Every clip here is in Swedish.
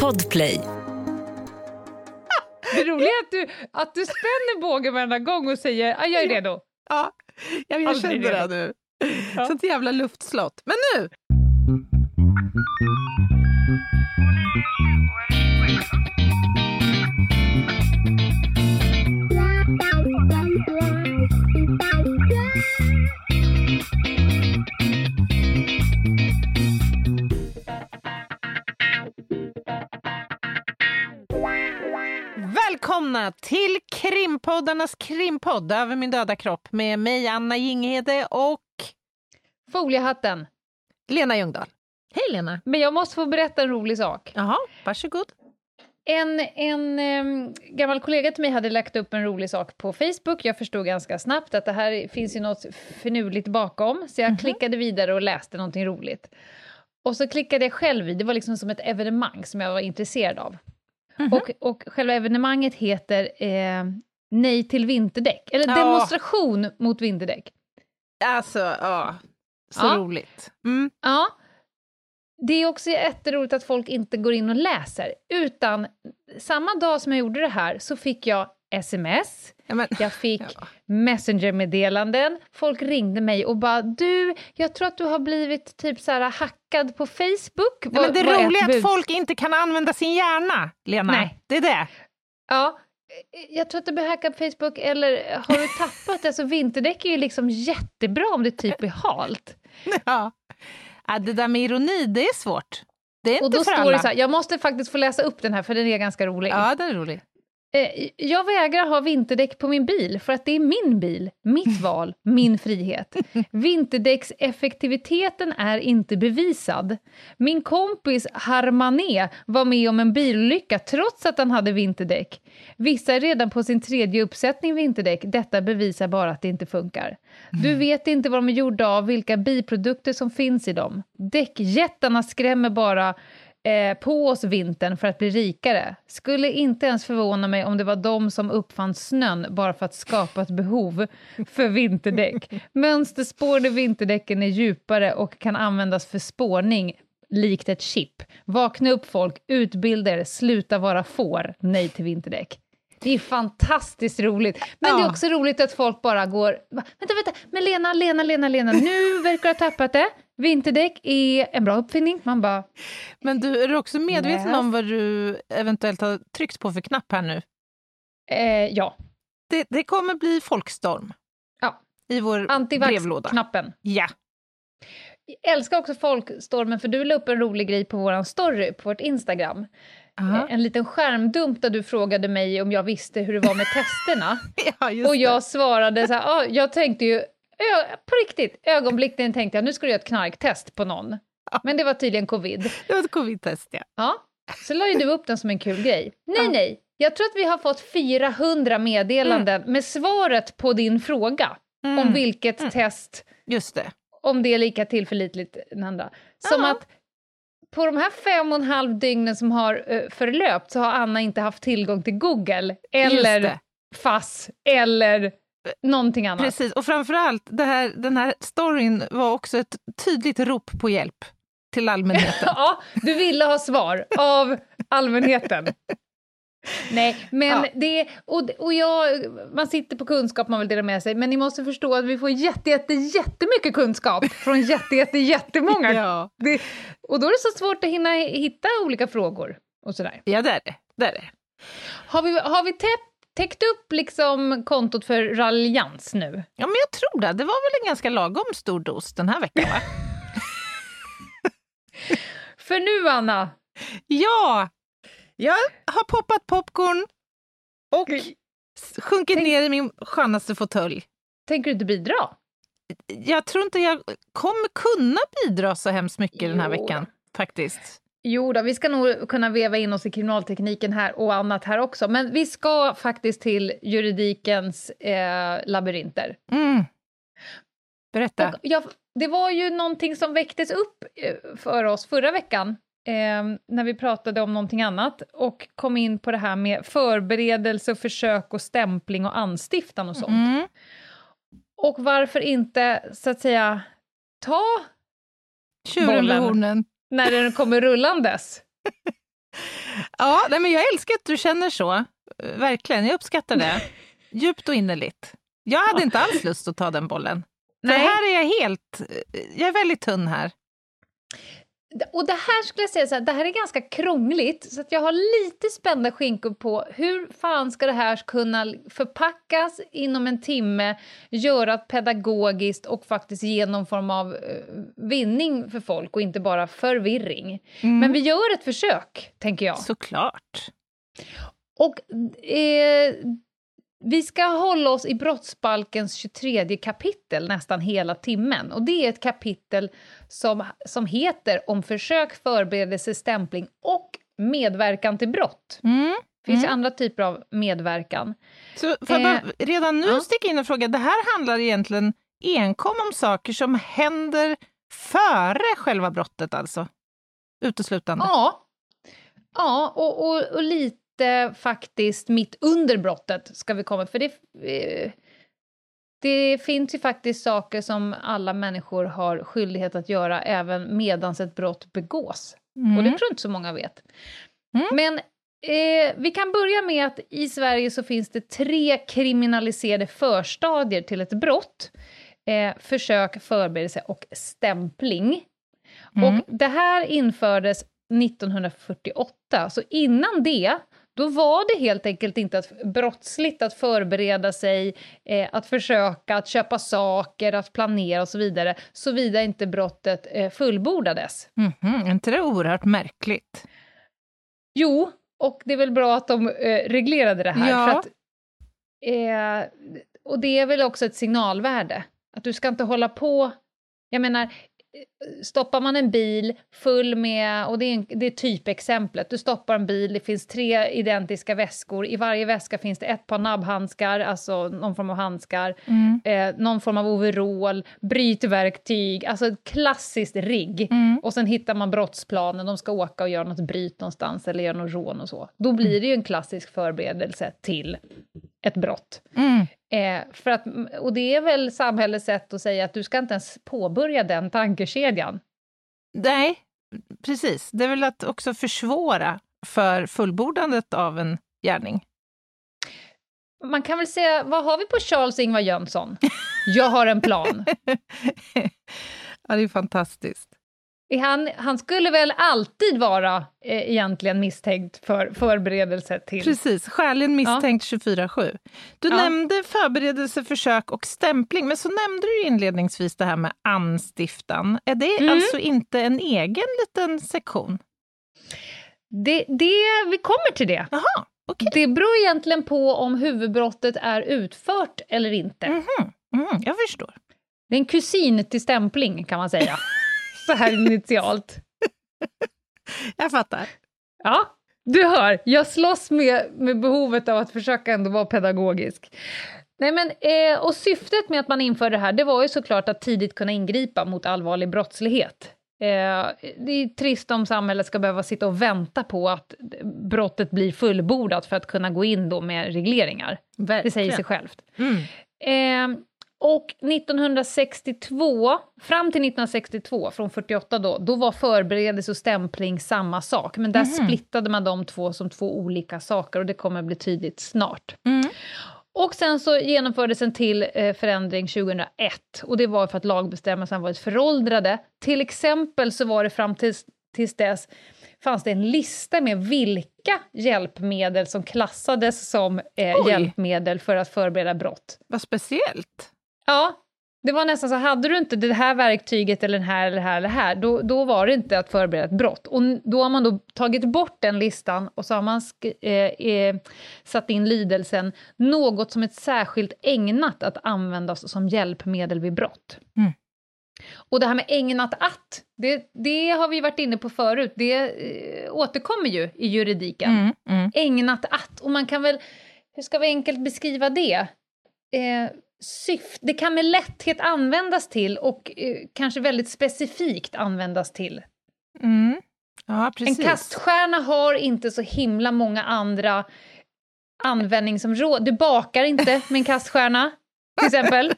Podplay. Det roliga är att du, att du spänner bågen varenda gång och säger att jag är redo. Ja, jag, jag Aldrig kände det redo. nu. Ja. Sånt jävla luftslott. Men nu! Välkomna till krimpoddarnas krimpodd Över min döda kropp med mig Anna Jinghede och Foliehatten. Lena Ljungdahl. Hej Lena! Men jag måste få berätta en rolig sak. Jaha, varsågod. En, en em, gammal kollega till mig hade lagt upp en rolig sak på Facebook. Jag förstod ganska snabbt att det här finns ju något finurligt bakom, så jag klickade vidare och läste någonting roligt. Och så klickade jag själv i, det var liksom som ett evenemang som jag var intresserad av. Och, och själva evenemanget heter eh, Nej till vinterdäck, eller Ja. demonstration mot vinterdäck. Alltså, ja. Så Ja. roligt. Mm. Ja. Det är också jätteroligt att folk inte går in och läser, utan samma dag som jag gjorde det här så fick jag sms, Ja, men, jag fick Ja. messengermeddelanden, folk ringde mig och bara du, jag tror att du har blivit typ så här hackad på Facebook. Nej, men det roliga är bud? att folk inte kan använda sin hjärna, Lena. Nej. Det är det. Ja, jag tror att du blir hackad på Facebook, eller har du tappat det? Alltså vinterdäck är ju liksom jättebra om det typ är halt. Ja. Ja, det där med ironi, det är svårt. Det är Och inte då för står alla. det så här, jag måste faktiskt få läsa upp den här för den är ganska rolig. Ja, det är roligt. Eh, Jag vägrar ha vinterdäck på min bil för att det är min bil, mitt val, min frihet. Vinterdäckseffektiviteten är inte bevisad. Min kompis Harmané var med om en bilolycka trots att han hade vinterdäck. Vissa är redan på sin tredje uppsättning vinterdäck. Detta bevisar bara att det inte funkar. Du vet inte vad de är gjorda av, vilka biprodukter som finns i dem. Däckjättarna skrämmer bara eh, på oss vintern för att bli rikare. Skulle inte ens förvåna mig om det var de som uppfann snön bara för att skapa ett behov för vinterdäck. Mönsterspårade vinterdäcken är djupare och kan användas för spårning likt ett chip. Vakna upp folk, utbilda er, sluta vara får, nej till vinterdäck. Det är fantastiskt roligt. Men det är Ja. också roligt att folk bara går... Vänta, vänta, men Lena, Lena, Lena, Lena, nu verkar du ha tappat det. Vinterdäck är en bra uppfinning. Man bara... Men du, är du också medveten Läs. om vad du eventuellt har tryckt på för knapp här nu? Eh, ja, Det, det kommer bli folkstorm Ja. i vår brevlåda. antivax-knappen. Ja. Jag älskar också folkstormen, för du la upp en rolig grej på vår story på vårt Instagram. Aha. Eh, En liten skärmdump där du frågade mig om jag visste hur det var med testerna. ja, Och det. jag svarade så här, ah, jag tänkte ju, på riktigt, ögonblickligen tänkte jag nu ska du göra ett knarktest på någon. Men det var tydligen covid. Det var ett covid-test, ja. Ja, så la ju du upp den som en kul grej. Nej, Ja. nej, jag tror att vi har fått 400 meddelanden med svaret på din fråga om Mm, vilket test, Just det. om det är lika tillförlitligt än andra. Som Ja. att på de här fem och en halv dygnen som har uh, förlöpt så har Anna inte haft tillgång till Google eller. FASS eller någonting annat. Precis, och framförallt det här, den här storyn var också ett tydligt rop på hjälp till allmänheten. Ja, du ville ha svar av allmänheten. Nej, men Ja. det... Och, och jag, man sitter på kunskap man vill dela med sig, men ni måste förstå att vi får jätte, jätte, jättemycket kunskap från jätte, jätte, jättemånga. ja. Det, och då är det så svårt att hinna hitta olika frågor och sådär. ja, det är det. det, är det. Har vi, har vi täppt täckt upp liksom kontot för raljans nu? Ja, men jag tror det. Det var väl en ganska lagom stor dos den här veckan, va? För nu, Anna, ja! Jag har poppat popcorn och sjunkit Tänk- ner i min skönaste fåtölj. tänker du inte bidra? Jag tror inte jag kommer kunna bidra så hemskt mycket den här Jo. veckan, faktiskt. Jo då, vi ska nog kunna veva in oss i kriminaltekniken här och annat här också. Men vi ska faktiskt till juridikens eh, labyrinter. Mm. Berätta. Jag, det var ju någonting som väcktes upp eh, för oss förra veckan eh, när vi pratade om någonting annat och kom in på det här med förberedelse, försök och stämpling och anstiftan och sånt. Mm. Och varför inte, så att säga, ta Tjuren vid Bollen. hornen. när den kommer rullandes. Ja, nej, men jag älskar att du känner så. Verkligen, jag uppskattar det. Djupt och innerligt. Jag hade Ja. inte alls lust att ta den bollen. För Nej. här är jag helt... Jag är väldigt tunn här. Och det här skulle jag säga så här, det här är ganska krångligt, så att jag har lite spända skinkor på hur fan ska det här kunna förpackas inom en timme, göras pedagogiskt och faktiskt ge någon form av eh, vinning för folk och inte bara förvirring. Men vi gör ett försök, tänker jag. Såklart. Och eh, vi ska hålla oss i brottsbalkens 23 kapitel nästan hela timmen. Och det är ett kapitel som, som heter om försök, förberedelse, stämpling och medverkan till brott. Mm. Det finns ju andra typer av medverkan. Så jag Eh, bara redan nu ja. sticka in och fråga, det här handlar egentligen enkom om saker som händer före själva brottet alltså? Uteslutande? Ja, ja och, och, och lite faktiskt mitt under brottet ska vi komma, för det, eh, det finns ju faktiskt saker som alla människor har skyldighet att göra även medans ett brott begås. Mm. Och det tror jag inte så många vet. Mm. Men eh, vi kan börja med att i Sverige så finns det tre kriminaliserade förstadier till ett brott. Eh, försök, förberedelse och stämpling. Mm. Och det här infördes 1948, så innan det då var det helt enkelt inte att, brottsligt att förbereda sig, eh, att försöka, att köpa saker, att planera och så vidare, såvida inte brottet eh, fullbordades. Mhm, är inte det oerhört märkligt? Jo, och det är väl bra att de eh, reglerade det här. Ja. För att, eh, och det är väl också ett signalvärde, att du ska inte hålla på... Jag menar, stoppar man en bil full med, och det är, en, det är typexemplet, du stoppar en bil, det finns tre identiska väskor, i varje väska finns det ett par nabbhandskar, alltså någon form av handskar, Mm. eh, någon form av overall, brytverktyg, alltså ett klassiskt rigg. Mm. Och sen hittar man brottsplanen, de ska åka och göra något bryt någonstans eller göra något rån och så. Då blir det ju en klassisk förberedelse till ett brott. Mm. Eh, för att, och det är väl samhällets sätt att säga att du ska inte ens påbörja den tankekedjan. Nej, precis. Det är väl att också försvåra för fullbordandet av en gärning. Man kan väl säga, vad har vi på Charles-Ingvar Jönsson? Jag har en plan. ja, det är fantastiskt. Han, han skulle väl alltid vara eh, egentligen misstänkt för förberedelse till... Precis, skäligen misstänkt 24-7. Du Ja. nämnde förberedelse, försök och stämpling, men så nämnde du inledningsvis det här med anstiftan. Är det Mm. alltså inte en egen liten sektion? Det, det, vi kommer till det. Jaha, okej. Det beror egentligen på om huvudbrottet är utfört eller inte. Mhm, mhm, jag förstår. Det är en kusin till stämpling, kan man säga. Så här initialt. Jag fattar. Ja, du hör, jag slåss med, med behovet av att försöka ändå vara pedagogisk. Nej, men, eh, och syftet med att man införde det här, det var ju såklart att tidigt kunna ingripa mot allvarlig brottslighet. Eh, det är trist om samhället ska behöva sitta och vänta på att brottet blir fullbordat för att kunna gå in då med regleringar. Det säger sig självt. Mm. Eh, och 1962, fram till 1962, från 48 då, då var förberedelse och stämpling samma sak. Men där Mhm. splittade man de två som två olika saker och det kommer bli tydligt snart. Mm. Och sen så genomfördes en till eh, förändring 2001 och det var för att lagbestämmelserna varit föråldrade. Till exempel så var det fram tills, tills dess fanns det en lista med vilka hjälpmedel som klassades som eh, hjälpmedel för att förbereda brott. Vad speciellt. Ja, det var nästan så, hade du inte det här verktyget eller den här eller det här eller det här, då, då var det inte att förbereda ett brott. Och då har man då tagit bort den listan och så har man eh, eh, satt in lydelsen något som är särskilt ägnat att användas som hjälpmedel vid brott. Mm. Och det här med ägnat att, det, det har vi varit inne på förut, det eh, återkommer ju i juridiken Mm. Mm. ägnat att. Och man kan väl, hur ska vi enkelt beskriva det? Eh, syft, det kan med lätthet användas till och eh, kanske väldigt specifikt användas till. Mm. Ja. En kaststjärna har inte så himla många andra användningsområden. Du bakar inte med en kaststjärna, till exempel.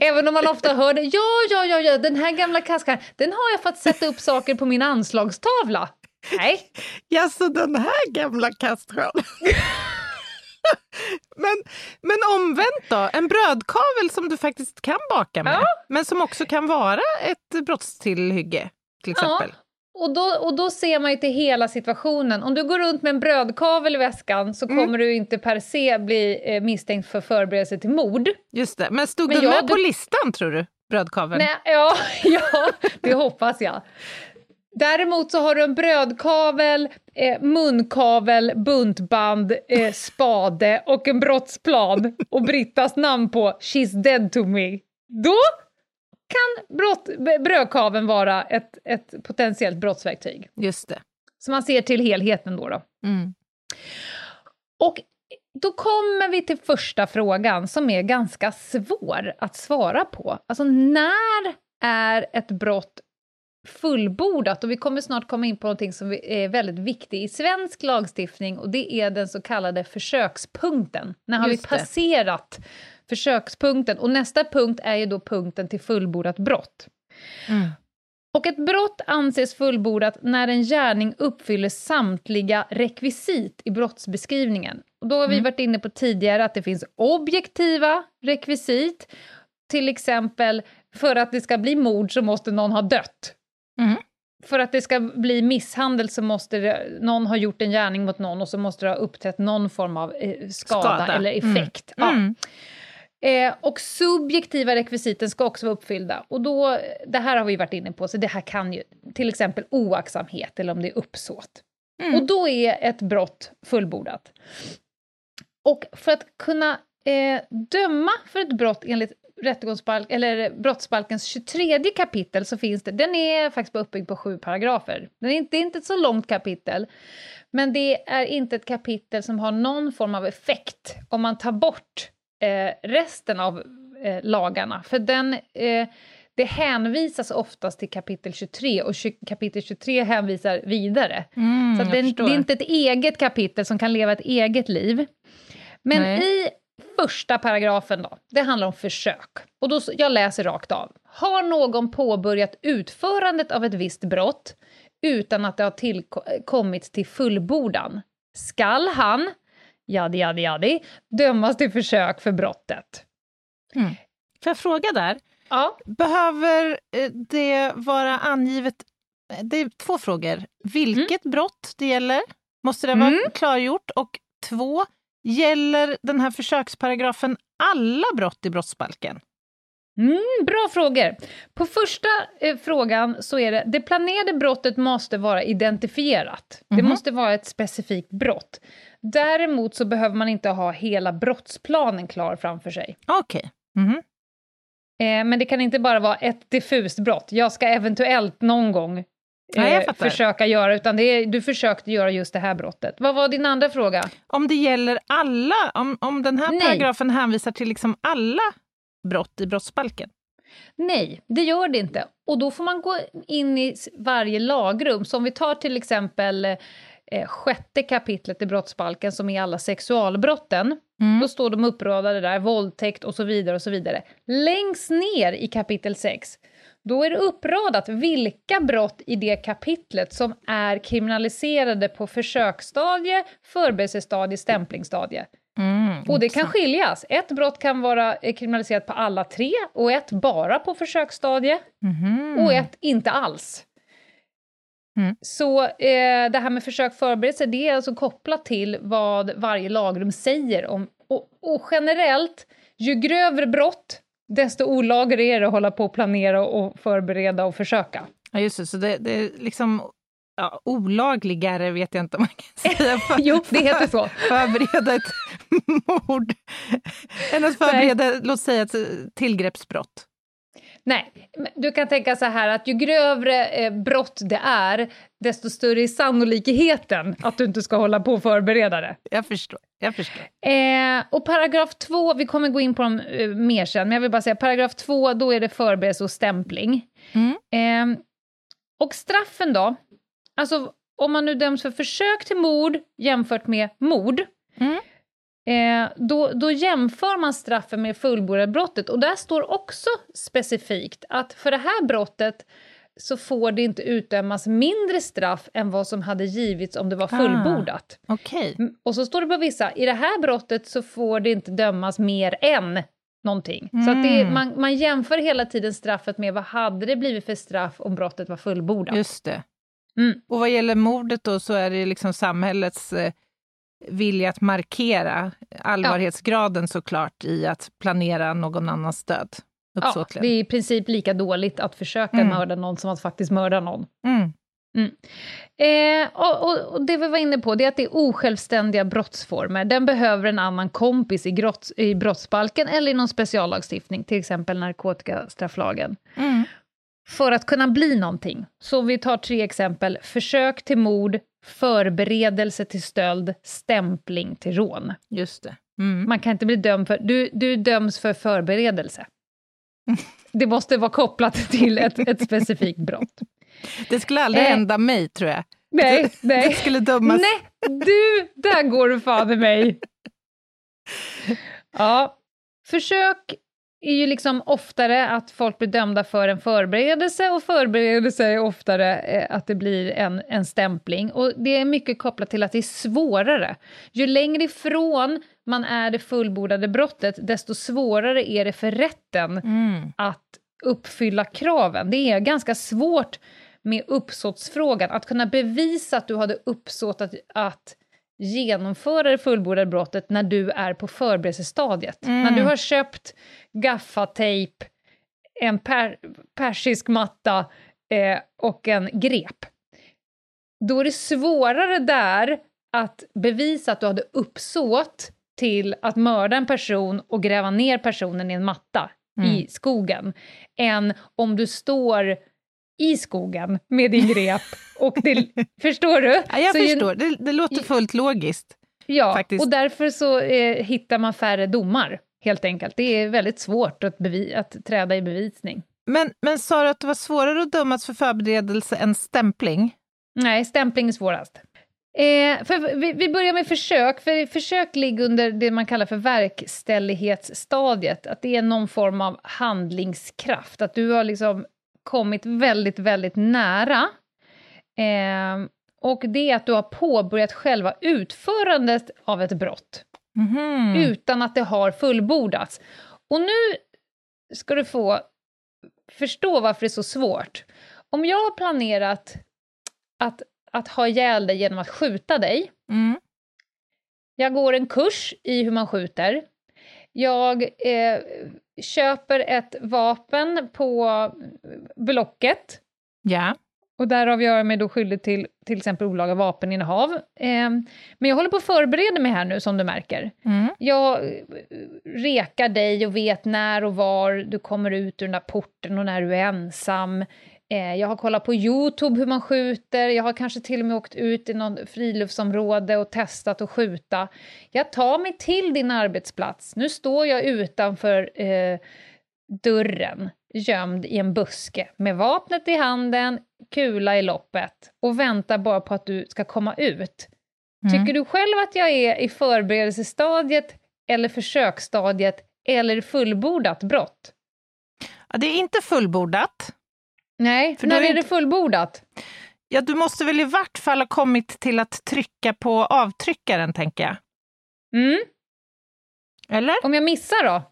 Även om man ofta hör det. Ja, ja, ja, ja, den här gamla kaskan, den har jag för att sätta upp saker på min anslagstavla. Nej. Ja, så den här gamla kastrullen. men, men omvänt då, en brödkavel som du faktiskt kan baka med, Ja. men som också kan vara ett brottstillhygge till exempel. Ja. Och då, och då ser man ju till hela situationen. Om du går runt med en brödkavel i väskan så Mm. kommer du inte per se bli eh, misstänkt för förberedelse till mord. Just det. Men stod Men den ja, med du- på listan tror du? Brödkaveln? Nej, ja, ja, det hoppas jag. Däremot så har du en brödkavel, eh, munkavel, buntband, eh, spade och en brottsplan och Brittas namn på “She's dead to me”. Då kan brott, b- brödkaveln vara ett, ett potentiellt brottsverktyg. Just det. Så man ser till helheten då. då. Mm. Och då kommer vi till första frågan som är ganska svår att svara på. Alltså när är ett brott fullbordat? Och vi kommer snart komma in på någonting som är väldigt viktigt i svensk lagstiftning och det är den så kallade försökspunkten. När har Just vi det. passerat försökspunkten? Och nästa punkt är ju då punkten till fullbordat brott. Mm. Och ett brott anses fullbordat när en gärning uppfyller samtliga rekvisit i brottsbeskrivningen. Och då har vi Mm. varit inne på tidigare att det finns objektiva rekvisit. Till exempel, för att det ska bli mord så måste någon ha dött. Mm. För att det ska bli misshandel så måste det, någon ha gjort en gärning mot någon och så måste det ha uppträtt någon form av eh, skada, Skada. eller Mm. effekt. Ja. Mm. Eh, och subjektiva rekvisiten ska också vara uppfyllda. Och då, det här har vi varit inne på, så det här kan ju till exempel oaktsamhet eller om det är uppsåt. Mm. Och då är ett brott fullbordat. Och för att kunna eh, döma för ett brott enligt rättegångsbalk, eller brottsbalkens 23 kapitel så finns det, den är faktiskt bara uppbyggd på sju paragrafer. Den är inte, det är inte ett så långt kapitel, men det är inte ett kapitel som har någon form av effekt om man tar bort eh, resten av eh, lagarna. För den, eh, det hänvisas oftast till kapitel 23 och kapitel 23 hänvisar vidare. Mm, Så det, är- det är inte ett eget kapitel som kan leva ett eget liv. Men Nej. i första paragrafen då, det handlar om försök. Och då, jag läser rakt av. Har någon påbörjat utförandet av ett visst brott utan att det har tillkommit till fullbordan, skall han, jadi jadi jadi, dömas till försök för brottet. Får jag fråga där? Ja, Behöver eh, det vara angivet... eh, Det är två frågor. Vilket brott det gäller? Måste det vara Mm. klargjort? Och två, gäller den här försöksparagrafen alla brott i brottsbalken? Mm, bra frågor. På första eh, frågan så är det det planerade brottet måste vara identifierat. Det Mhm. måste vara ett specifikt brott. Däremot så behöver man inte ha hela brottsplanen klar framför sig. Okej. Mhm. Eh, men det kan inte bara vara ett diffust brott. Jag ska eventuellt någon gång Nej, eh, försöka göra, utan det är, du försökte göra just det här brottet. Vad var din andra fråga? Om det gäller alla, om, om den här Nej. paragrafen hänvisar till liksom alla brott i brottsbalken? Nej, det gör det inte. Och då får man gå in i varje lagrum. Så om vi tar till exempel eh, sjätte kapitlet i brottsbalken som är alla sexualbrotten. Mm. Då står de uppradade där, våldtäkt och så vidare och så vidare. Längst ner i kapitel 6, då är det uppradat vilka brott i det kapitlet som är kriminaliserade på försöksstadie, förberedelsestadie, stämplingsstadie. Mm, Och det kan skiljas. Ett brott kan vara eh, kriminaliserat på alla tre och ett bara på försöksstadie Mhm. och ett inte alls. Mm. Så eh, det här med försök förberedelse, det är alltså kopplat till vad varje lagrum säger om... Och, och generellt, ju grövre brott, desto olagligare är det att hålla på och planera och förbereda och försöka. Ja, just det. Så det, det är liksom ja, olagligare, vet jag inte om man kan säga. För, Jo, det heter så. Förbereda ett mord. Än att förbereda, låt säga, ett tillgreppsbrott. Nej, du kan tänka så här att ju grövre eh, brott det är, desto större är sannolikheten att du inte ska hålla på och förbereda det. Jag förstår. Jag förstår. Eh, och paragraf 2, vi kommer gå in på dem eh, mer sen, men jag vill bara säga paragraf 2, då är det förberedelse och stämpling. Mm. Eh, och straffen då? Alltså om man nu döms för försök till mord jämfört med mord, Mm. Eh, då, då jämför man straffen med fullbordarbrottet och där står också specifikt att för det här brottet så får det inte utdömas mindre straff än vad som hade givits om det var fullbordat. Ah, Okej. Mm, Och så står det på vissa, i det här brottet så får det inte dömas mer än någonting. Så att det, Mm. man, man jämför hela tiden straffet med vad hade det blivit för straff om brottet var fullbordat. Just det. Mm. Och vad gäller mordet då så är det liksom samhällets eh, vilja att markera allvarlighetsgraden såklart i att planera någon annans död Ja, det är i princip lika dåligt att försöka Mm. mörda någon som att faktiskt mörda någon. Mm. Eh, och, och, och det vi var inne på det är att det är osjälvständiga brottsformer. Den behöver en annan kompis i, grott, i brottsbalken eller i någon speciallagstiftning, till exempel narkotikastrafflagen. Mm. för att kunna bli någonting. Så vi tar tre exempel. Försök till mord, förberedelse till stöld, stämpling till rån. Just det. Mm. Man kan inte bli dömd för... Du, du döms för förberedelse. Det måste vara kopplat till ett, ett specifikt brott. Det skulle aldrig Eh. hända mig, tror jag. Nej, Det nej. skulle dömas... Nej, du, där går du fan i mig. Ja, försök är ju liksom oftare att folk blir dömda för en förberedelse och förberedelse är oftare eh, att det blir en, en stämpling. Och det är mycket kopplat till att det är svårare. Ju längre ifrån man är det fullbordade brottet, desto svårare är det för rätten Mm. att uppfylla kraven. Det är ganska svårt med uppsåtsfrågan, att kunna bevisa att du hade uppsåt att, att genomföra det fullbordade brottet när du är på förberedelsestadiet. Mm. När du har köpt gaffatejp, en per, persisk matta eh, och en grep. Då är det svårare där att bevisa att du hade uppsåt till att mörda en person och gräva ner personen i en matta Mm. i skogen, än om du står i skogen med din grep. Och det, förstår du? Ja, jag Så ju- förstår. Det, det låter fullt logiskt. Ja, faktiskt. och därför så eh, hittar man färre domar, helt enkelt. Det är väldigt svårt att, bevi- att träda i bevisning. Men, men sa du att det var svårare att dömas för förberedelse än stämpling? Nej, stämpling är svårast. Eh, för vi, vi börjar med försök, för försök ligger under det man kallar för verkställighetsstadiet. Att det är någon form av handlingskraft, att du har liksom kommit väldigt, väldigt nära. Eh, och det är att du har påbörjat själva utförandet av ett brott Mhm. utan att det har fullbordats. Och nu ska du få förstå varför det är så svårt. Om jag har planerat att, att ha ihjäl dig genom att skjuta dig, Mm. jag går en kurs i hur man skjuter, jag eh, köper ett vapen på Blocket, Ja. och därav gör jag mig då skyldig till till exempel olaga vapeninnehav. Eh, men jag håller på att förbereda mig här nu, som du märker. Mm. Jag eh, rekar dig och vet när och var du kommer ut ur den där porten och när du är ensam. Eh, jag har kollat på Youtube hur man skjuter, jag har kanske till och med åkt ut i något friluftsområde och testat att skjuta. Jag tar mig till din arbetsplats. Nu står jag utanför eh, dörren, gömd i en buske med vapnet i handen, kula i loppet och väntar bara på att du ska komma ut. Mm. Tycker du själv att jag är i förberedelsestadiet eller försöksstadiet eller fullbordat brott? Ja, det är inte fullbordat. Nej, För när är är det inte- fullbordat? Ja, du måste väl i vart fall ha kommit till att trycka på avtryckaren, tänker jag. Mm. Eller? Om jag missar då?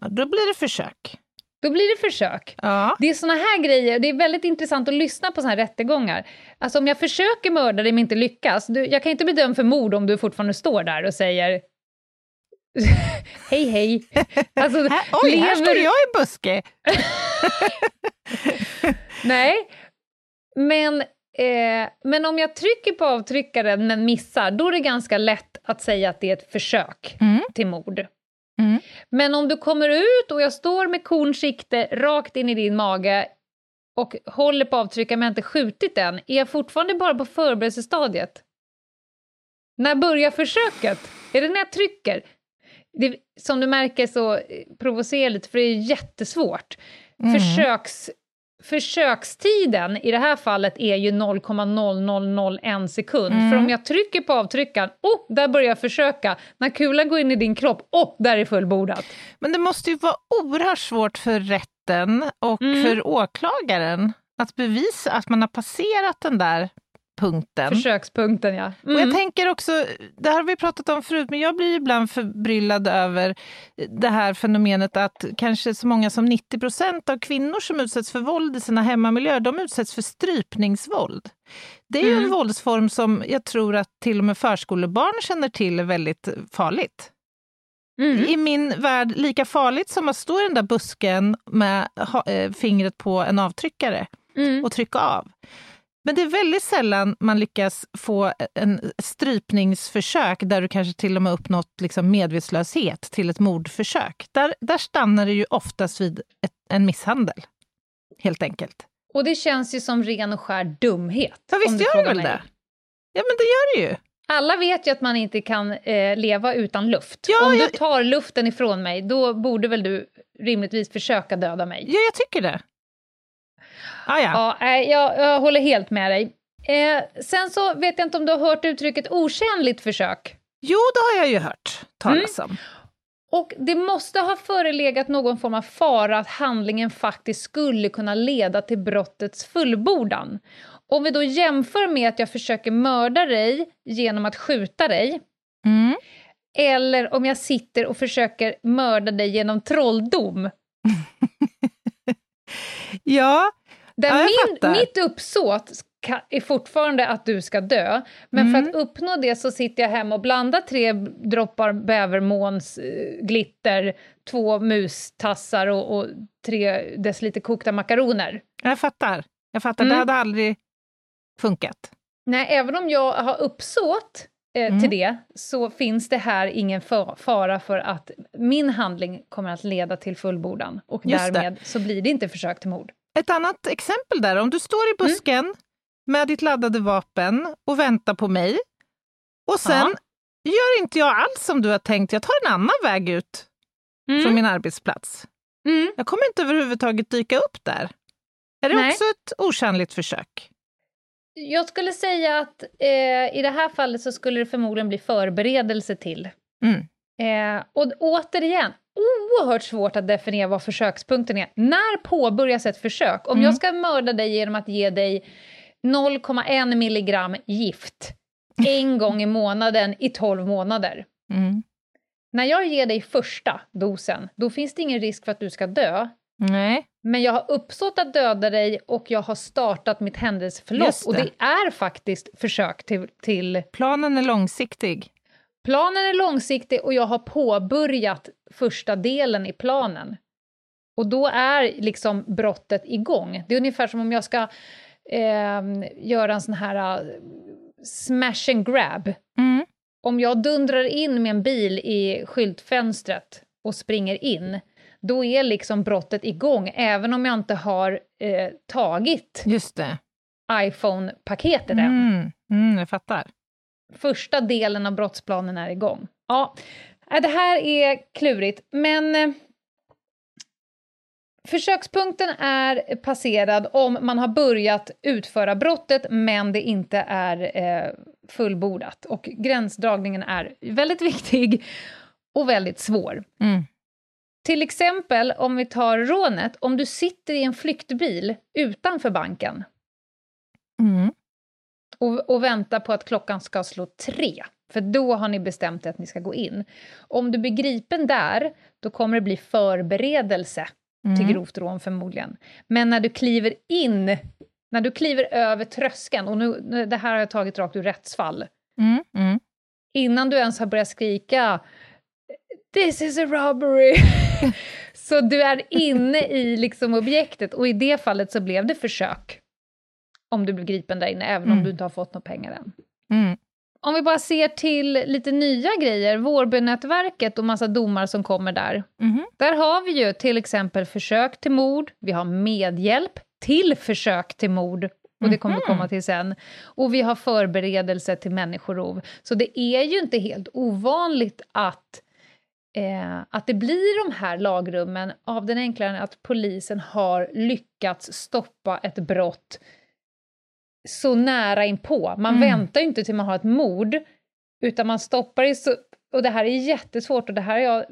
Ja, då blir det försök. Då blir det försök. Ja. Det är såna här grejer, det är väldigt intressant att lyssna på såna här rättegångar. Alltså om jag försöker mörda dig men inte lyckas, du, jag kan inte bli dömd för mord om du fortfarande står där och säger hej hej. Alltså, Här, oj, här lever- står jag i buske. Nej, men, eh, men om jag trycker på avtryckaren men missar, då är det ganska lätt att säga att det är ett försök Mm. till mord. Mm. Men om du kommer ut och jag står med kornsikte rakt in i din mage och håller på avtryckaren men inte skjutit än, är jag fortfarande bara på förberedelsestadiet? När börjar försöket? Är det när jag trycker? Det, som du märker så eh, provocerar jag lite, för det är jättesvårt. Mm. Försöks försökstiden i det här fallet är ju 0,0001 sekund. Mm. För om jag trycker på avtryckaren, oh, där börjar jag försöka. När kulan går in i din kropp, oh, där är fullbordat. Men det måste ju vara oerhört svårt för rätten och Mm. för åklagaren att bevisa att man har passerat den där punkten. Försökspunkten, ja. Och Mm. jag tänker också, det här har vi pratat om förut, men jag blir ibland förbryllad över det här fenomenet att kanske så många som 90 procent av kvinnor som utsätts för våld i sina hemmamiljöer, de utsätts för strypningsvåld. Det är ju en Mm. våldsform som jag tror att till och med förskolebarn känner till är väldigt farligt. Mm. I min värld lika farligt som att stå i den där busken med ha, eh, fingret på en avtryckare Mm. och trycka av. Men det är väldigt sällan man lyckas få en strypningsförsök där du kanske till och med uppnått liksom medvetslöshet till ett mordförsök. Där, där stannar det ju oftast vid ett, en misshandel, helt enkelt. Och det känns ju som ren och skär dumhet. Ja, visst du gör det väl mig. det? Ja, men det gör det ju. Alla vet ju att man inte kan eh, leva utan luft. Ja, Om du jag- tar luften ifrån mig, då borde väl du rimligtvis försöka döda mig. Ja, jag tycker det. Ah, ja. Ja, jag, jag håller helt med dig. Eh, sen så vet jag inte om du har hört uttrycket otjänligt försök. Jo, det har jag ju hört talas om. Och det måste ha förelegat någon form av fara att handlingen faktiskt skulle kunna leda till brottets fullbordan. Om vi då jämför med att jag försöker mörda dig genom att skjuta dig, Mm. eller om jag sitter och försöker mörda dig genom trolldom. Ja, Där Ja, min, mitt uppsåt är fortfarande att du ska dö, men Mm. för att uppnå det så sitter jag hemma och blandar tre droppar bävermåns eh, glitter, två mustassar och, och tre deciliter kokta makaroner. jag fattar. Jag fattar. Mm. Det hade aldrig funkat. Nej, även om jag har uppsåt eh, Mm. till det så finns det här ingen fa- fara för att min handling kommer att leda till fullbordan och Just det. därmed så blir det inte försök till mord. Ett annat exempel där, om du står i busken med ditt laddade vapen och väntar på mig och sen gör inte jag alls som du har tänkt, jag tar en annan väg ut från min arbetsplats. Mm. Jag kommer inte överhuvudtaget dyka upp där. Är det Nej. också ett osannligt försök? Jag skulle säga att eh, i det här fallet så skulle det förmodligen bli förberedelse till. Mm. Eh, och återigen, oerhört svårt att definiera vad försökspunkten är. När påbörjas ett försök? Om Mm. jag ska mörda dig genom att ge dig 0,1 milligram gift en gång i månaden i 12 månader. Mm. När jag ger dig första dosen, då finns det ingen risk för att du ska dö. Nej, Men jag har uppsåt att döda dig och jag har startat mitt händelseförlopp. Det. Och det är faktiskt försök till, till... planen är långsiktig. Planen är långsiktig och jag har påbörjat första delen i planen. Och då är liksom brottet igång. Det är ungefär som om jag ska eh, göra en sån här uh, smash and grab. Mm. Om jag dundrar in med en bil i skyltfönstret och springer in, då är liksom brottet igång, även om jag inte har eh, tagit iPhone-paketet än. Mm. Mm, jag fattar. Första delen av brottsplanen är igång. Ja, äh, det här är klurigt, men eh, försökspunkten är passerad om man har börjat utföra brottet, men det inte är eh, fullbordat. Och gränsdragningen är väldigt viktig och väldigt svår. Mm. Till exempel om vi tar rånet, om du sitter i en flyktbil utanför banken Mm. Och, och väntar på att klockan ska slå tre, för då har ni bestämt er att ni ska gå in. Om du blir gripen där, då kommer det bli förberedelse till Mm. grovt rån förmodligen. Men när du kliver in, när du kliver över tröskeln, och nu- det här har jag tagit rakt ur rättsfall, Mm. Mm. innan du ens har börjat skrika “This is a robbery” så du är inne i liksom objektet, och i det fallet så blev det försök om du blev gripen där inne, även om Mm. du inte har fått några pengar än. Mm. Om vi bara ser till lite nya grejer, Vårbynätverket och massa domar som kommer där. Mhm. Där har vi ju till exempel försök till mord, vi har medhjälp till försök till mord, och det kommer vi Mhm. komma till sen. Och vi har förberedelse till människorov. Så det är ju inte helt ovanligt att eh, att det blir de här lagrummen av den enkla att polisen har lyckats stoppa ett brott så nära inpå. Man Mm. väntar ju inte till man har ett mord, utan man stoppar det så... Och det här är jättesvårt och det här är jag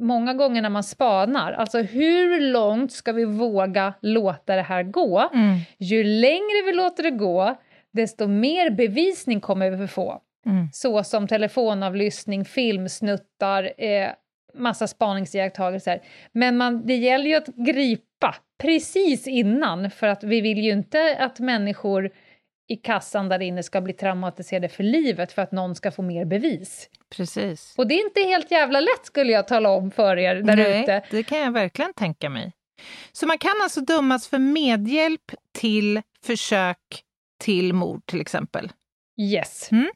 många gånger när man spanar. Alltså hur långt ska vi våga låta det här gå? Mm. Ju längre vi låter det gå, desto mer bevisning kommer vi få. Mm. Så som telefonavlyssning, filmsnuttar, eh, massa spaningsiakttagelser. Men man, det gäller ju att gripa precis innan, för att vi vill ju inte att människor i kassan där inne ska bli traumatiserade för livet för att någon ska få mer bevis. Precis. Och det är inte helt jävla lätt skulle jag tala om för er där Nej, ute. det kan jag verkligen tänka mig. Så man kan alltså dömas för medhjälp till försök till mord till exempel? Yes. Mm.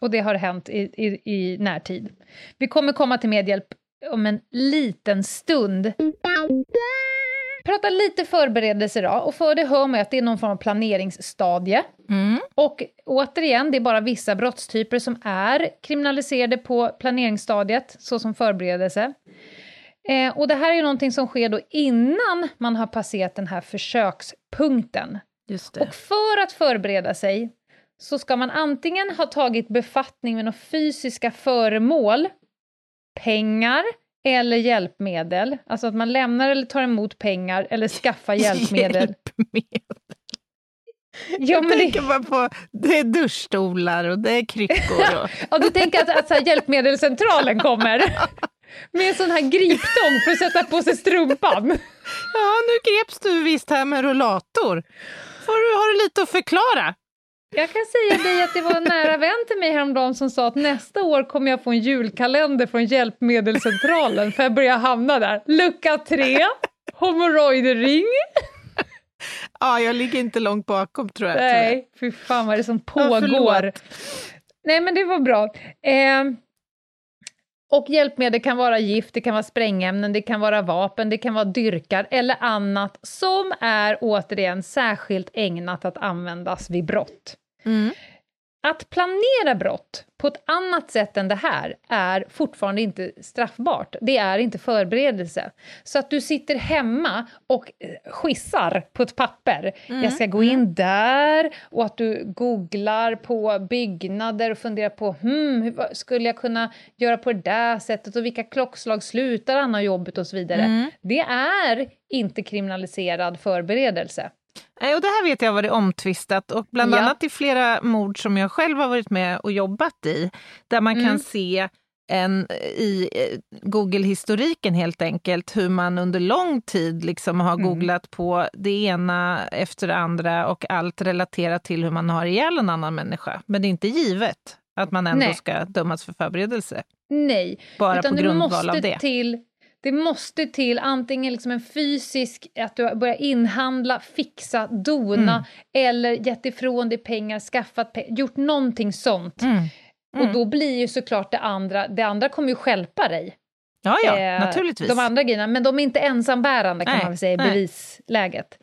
Och det har hänt i, i, i närtid. Vi kommer komma till medhjälp om en liten stund. Prata lite förberedelser då, och för det hör man att det är någon form av planeringsstadie. Mm. Och återigen, det är bara vissa brottstyper som är kriminaliserade på planeringsstadiet, såsom förberedelse. Eh, och det här är ju någonting som sker då innan man har passerat den här försökspunkten. Och för att förbereda sig så ska man antingen ha tagit befattning med några fysiska föremål, pengar eller hjälpmedel. Alltså att man lämnar eller tar emot pengar eller skaffar hjälpmedel. Hjälpmedel. Ja, Jag men det, tänker bara på, det är duschstolar och det är kryckor. Och, ja, du tänker att, att så här, hjälpmedelscentralen kommer med en sån här griptång för att sätta på sig strumpan. ja, nu greps du visst här med rullator. Får du, har du lite att förklara? Jag kan säga dig att det var en nära vän till mig häromdagen som sa att nästa år kommer jag få en julkalender från Hjälpmedelscentralen för jag börjar hamna där. Lucka tre, hemorrojdering. Ja, jag ligger inte långt bakom tror jag. Nej, fy fan vad är det som Ja, pågår. förlåt. Nej, men det var bra. Eh, och hjälpmedel kan vara gift, det kan vara sprängämnen, det kan vara vapen, det kan vara dyrkar eller annat som är återigen särskilt ägnat att användas vid brott. Mm. Att planera brott på ett annat sätt än det här är fortfarande inte straffbart. Det är inte förberedelse. Så att du sitter hemma och eh, skissar på ett papper. Jag ska gå in där och att du googlar på byggnader och funderar på hmm, hur skulle jag kunna göra på det där sättet och vilka klockslag slutar Anna jobbet och så vidare. Mm. Det är inte kriminaliserad förberedelse. Nej, Och det här vet jag har varit omtvistat och bland Ja. annat i flera mord som jag själv har varit med och jobbat i, där man Mm. kan se en, i eh, Google-historiken helt enkelt, hur man under lång tid liksom har Mm. googlat på det ena efter det andra och allt relaterat till hur man har ihjäl en annan människa. Men det är inte givet att man ändå Nej. ska dömas för förberedelse, Nej, bara Utan på grundval måste av det. Till, det måste till antingen liksom en fysisk, att du börjar inhandla, fixa, dona Mm. eller gett ifrån dig pengar, skaffat pengar, gjort någonting sånt. Mm. Mm. Och då blir ju såklart det andra, det andra kommer ju stjälpa dig. Ja, ja, Eh, naturligtvis. De andra grejerna, men de är inte ensambärande kan Nej, man väl säga i nej. bevisläget.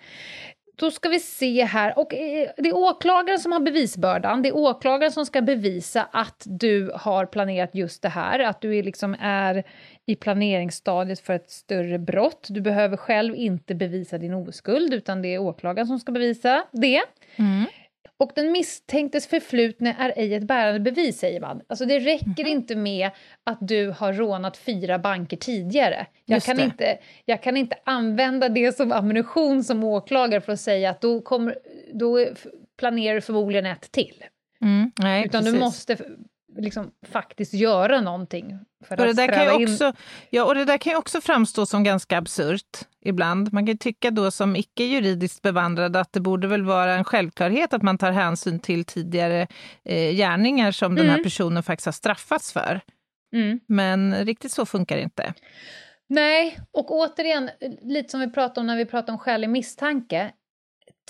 Då ska vi se här, och eh, det är åklagaren som har bevisbördan, det är åklagaren som ska bevisa att du har planerat just det här, att du är liksom är i planeringsstadiet för ett större brott. Du behöver själv inte bevisa din oskuld, utan det är åklagaren som ska bevisa det. Mm. Och den misstänktes förflutna är ej ett bärande bevis, säger man. Alltså det räcker Mhm. inte med att du har rånat fyra banker tidigare. Jag Just kan, det. inte, jag kan inte använda det som ammunition som åklagare för att säga att då, kommer, då planerar du förmodligen ett till. Mm. Nej, Utan precis. du måste liksom faktiskt göra någonting för Och det, att där kan ju in... också, ja, och det där kan ju också framstå som ganska absurt ibland. Man kan tycka då som icke juridiskt bevandrad att det borde väl vara en självklarhet att man tar hänsyn till tidigare eh, gärningar som den här Mm. personen faktiskt har straffats för. Mm. Men riktigt så funkar det inte. Nej, och återigen, lite som vi pratade om när vi pratade om skälig misstanke.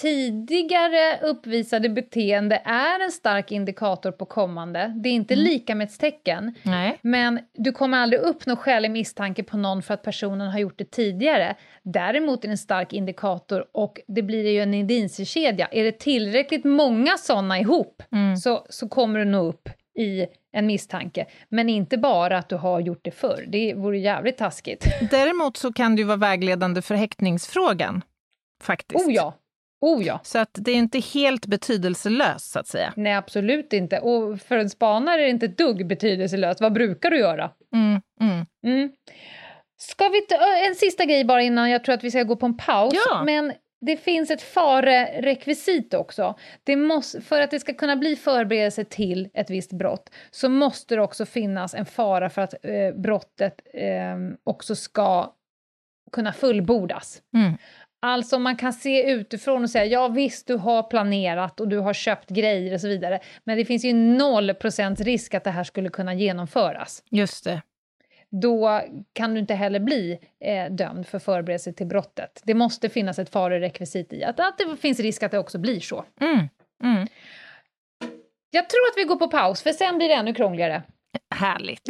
Tidigare uppvisade beteende är en stark indikator på kommande. Det är inte Mm. likamedstecken, Nej. men du kommer aldrig uppnå skälig misstanke på någon för att personen har gjort det tidigare. Däremot är det en stark indikator och det blir ju en indiciekedja. Är det tillräckligt många sådana ihop Mm. så, så kommer du nå upp i en misstanke, men inte bara att du har gjort det förr. Det vore jävligt taskigt. Däremot så kan det ju vara vägledande för häktningsfrågan, faktiskt. Oh ja! Oh ja. Så att det är inte helt betydelselöst, så att säga. Nej, absolut inte. Och för en spanare är det inte ett dugg betydelselöst. Vad brukar du göra? Mm, mm. Mm. Ska vi en sista grej bara innan jag tror att vi ska gå på en paus. Ja. Men det finns ett farerekvisit också. Det måste, för att det ska kunna bli förberedelse till ett visst brott så måste det också finnas en fara för att eh, brottet eh, också ska kunna fullbordas. Mm. Alltså man kan se utifrån och säga ja visst du har planerat och du har köpt grejer och så vidare men det finns ju noll procents risk att det här skulle kunna genomföras. Just det. Då kan du inte heller bli eh, dömd för förberedelse till brottet. Det måste finnas ett farerekvisit i att, att det finns risk att det också blir så. Mm. Mm. Jag tror att vi går på paus för sen blir det ännu krångligare. Härligt.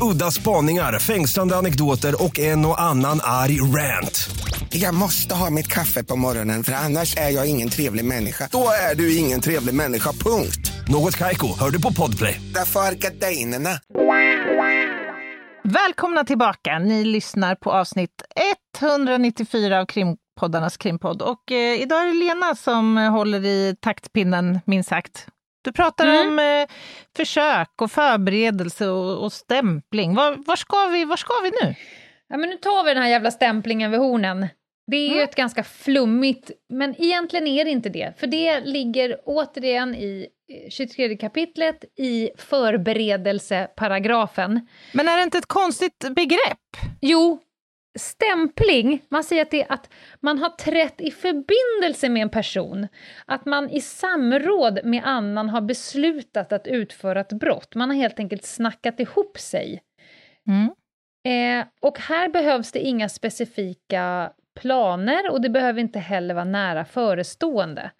Udda spaningar, fängslande anekdoter och en och annan arg rant. Jag måste ha mitt kaffe på morgonen för annars är jag ingen trevlig människa. Då är du ingen trevlig människa, punkt. Något Kaiko, hör du på Podplay. Därför är gardinerna. Välkomna tillbaka! Ni lyssnar på avsnitt 194 av krimpoddarnas krimpodd. Och eh, idag är det Lena som eh, håller i taktpinnen, minst sagt. Du pratar Mm. om eh, försök och förberedelse och, och stämpling. Var, var, ska vi, var ska vi nu? Ja, men nu tar vi den här jävla stämplingen vid hornen. Det är ju ett ganska flummigt, men egentligen är det inte det. För det ligger återigen i eh, 23 kapitlet i förberedelseparagrafen. Men är det inte ett konstigt begrepp? Jo, stämpling, man säger att det att man har trätt i förbindelse med en person. Att man i samråd med annan har beslutat att utföra ett brott. Man har helt enkelt snackat ihop sig. Mm. Eh, och här behövs det inga specifika planer och det behöver inte heller vara nära förestående.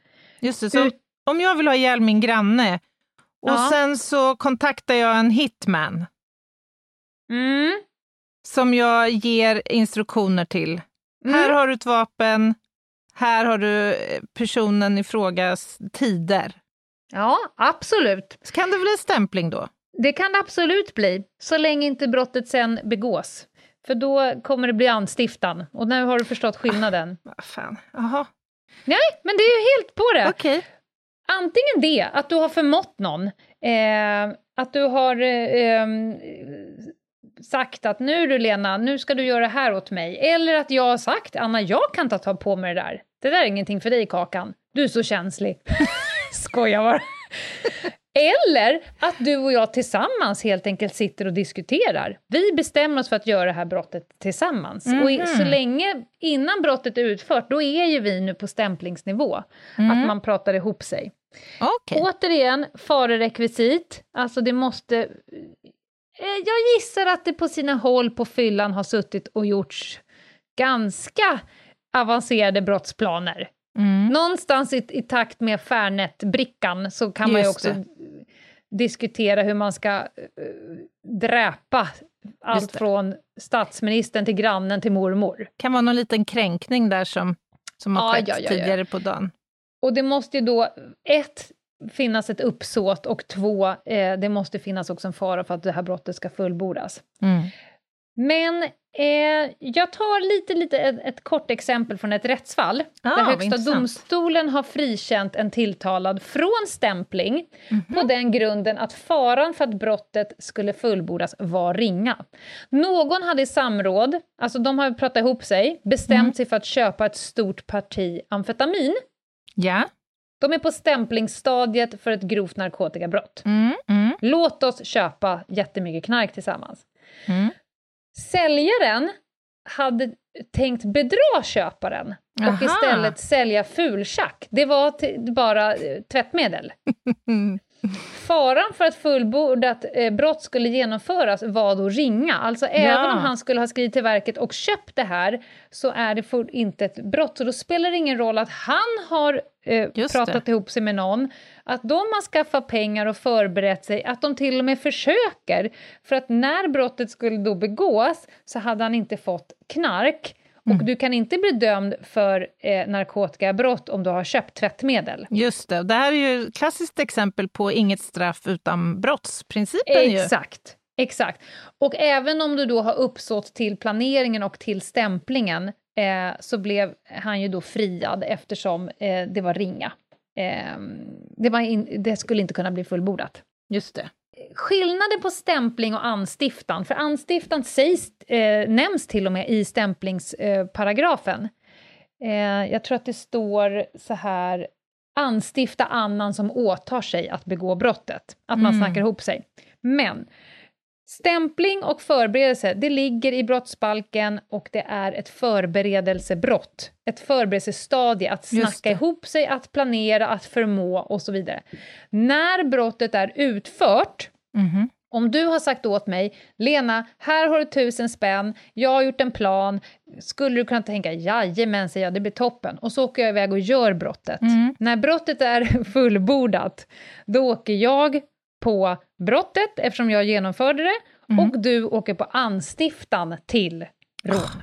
Just det, så Ut- om jag vill ha ihjäl min granne och Ja. sen så kontaktar jag en hitman Mm. Som jag ger instruktioner till. Mm. Här har du ett vapen, här har du eh, personen i frågas tider. Ja, absolut. Så kan det bli stämpling då? Det kan det absolut bli, så länge inte brottet sen begås. För då kommer det bli anstiftan, och nu har du förståt skillnaden. Vad fan, jaha, Nej, men det är ju helt på det. okej. Antingen det, att du har förmått någon, eh, att du har eh, ehm, sagt att nu du Lena, nu ska du göra det här åt mig. Eller att jag har sagt, Anna, jag kan ta, ta på mig det där. Det där är ingenting för dig, Kakan. Du är så känslig. Skojar bara. Eller att du och jag tillsammans helt enkelt sitter och diskuterar. Vi bestämmer oss för att göra det här brottet tillsammans. Och i, så länge innan brottet är utfört, då är ju vi nu på stämplingsnivå. Att man pratar ihop sig. Okej. Återigen, farerekvisit. Alltså det måste... eh, Jag gissar att det på sina håll på fyllan har suttit och gjorts ganska avancerade brottsplaner. Mm. Någonstans i, i takt med Fairnet-brickan så kan man ju också det. diskutera hur man ska eh, dräpa allt från statsministern till grannen till mormor. Kan vara någon liten kränkning där som, som har Ja, skett ja, ja. tidigare på dagen. Och det måste ju då, ett, finnas ett uppsåt och två, eh, det måste finnas också en fara för att det här brottet ska fullbordas. Mm. Men eh, jag tar lite, lite ett, ett kort exempel från ett rättsfall Ah, där Högsta domstolen har frikänt en tilltalad från stämpling Mhm. på den grunden att faran för att brottet skulle fullbordas var ringa. Någon hade i samråd, alltså de har pratat ihop sig, bestämt Mm. sig för att köpa ett stort parti amfetamin Ja. De är på stämplingsstadiet för ett grovt narkotikabrott. Mm. Mm. Låt oss köpa jättemycket knark tillsammans. Mm. Säljaren hade tänkt bedra köparen och Aha. istället sälja fultjack. Det var bara eh, tvättmedel. Faran för att fullbordat eh, brott skulle genomföras var då ringa. Alltså även om han skulle ha skrivit till verket och köpt det här så är det för inte ett brott. Så då spelar det ingen roll att han har eh, pratat det. ihop sig med någon, att de har skaffat pengar och förberett sig, att de till och med försöker. För att när brottet skulle då begås så hade han inte fått knark. Och Mm. du kan inte bli dömd för eh, narkotikabrott om du har köpt tvättmedel. Just det. Det här är ju ett klassiskt exempel på inget straff utan brottsprincipen. Ju. Exakt, exakt. Och även om du då har uppsåt till planeringen och till stämplingen eh, så blev han ju då friad eftersom eh, det var ringa. Eh, det, var in, det skulle inte kunna bli fullbordat. Just det. Skillnaden på stämpling och anstiftan, för anstiftan sägs, eh, nämns till och med i stämplingsparagrafen. Eh, jag tror att det står så här, anstifta annan som åtar sig att begå brottet. Att man Mm. snackar ihop sig. Men stämpling och förberedelse, det ligger i brottsbalken och det är ett förberedelsebrott. Ett förberedelsestadie, att snacka ihop sig, att planera, att förmå och så vidare. När brottet är utfört, Mhm. om du har sagt åt mig, Lena, här har du tusen spänn, jag har gjort en plan, skulle du kunna tänka, jajamän, säger jag, det blir toppen. Och så åker jag iväg och gör brottet. Mm. När brottet är fullbordat, då åker jag på brottet, eftersom jag genomförde det, Mm. och du åker på anstiftan till rån.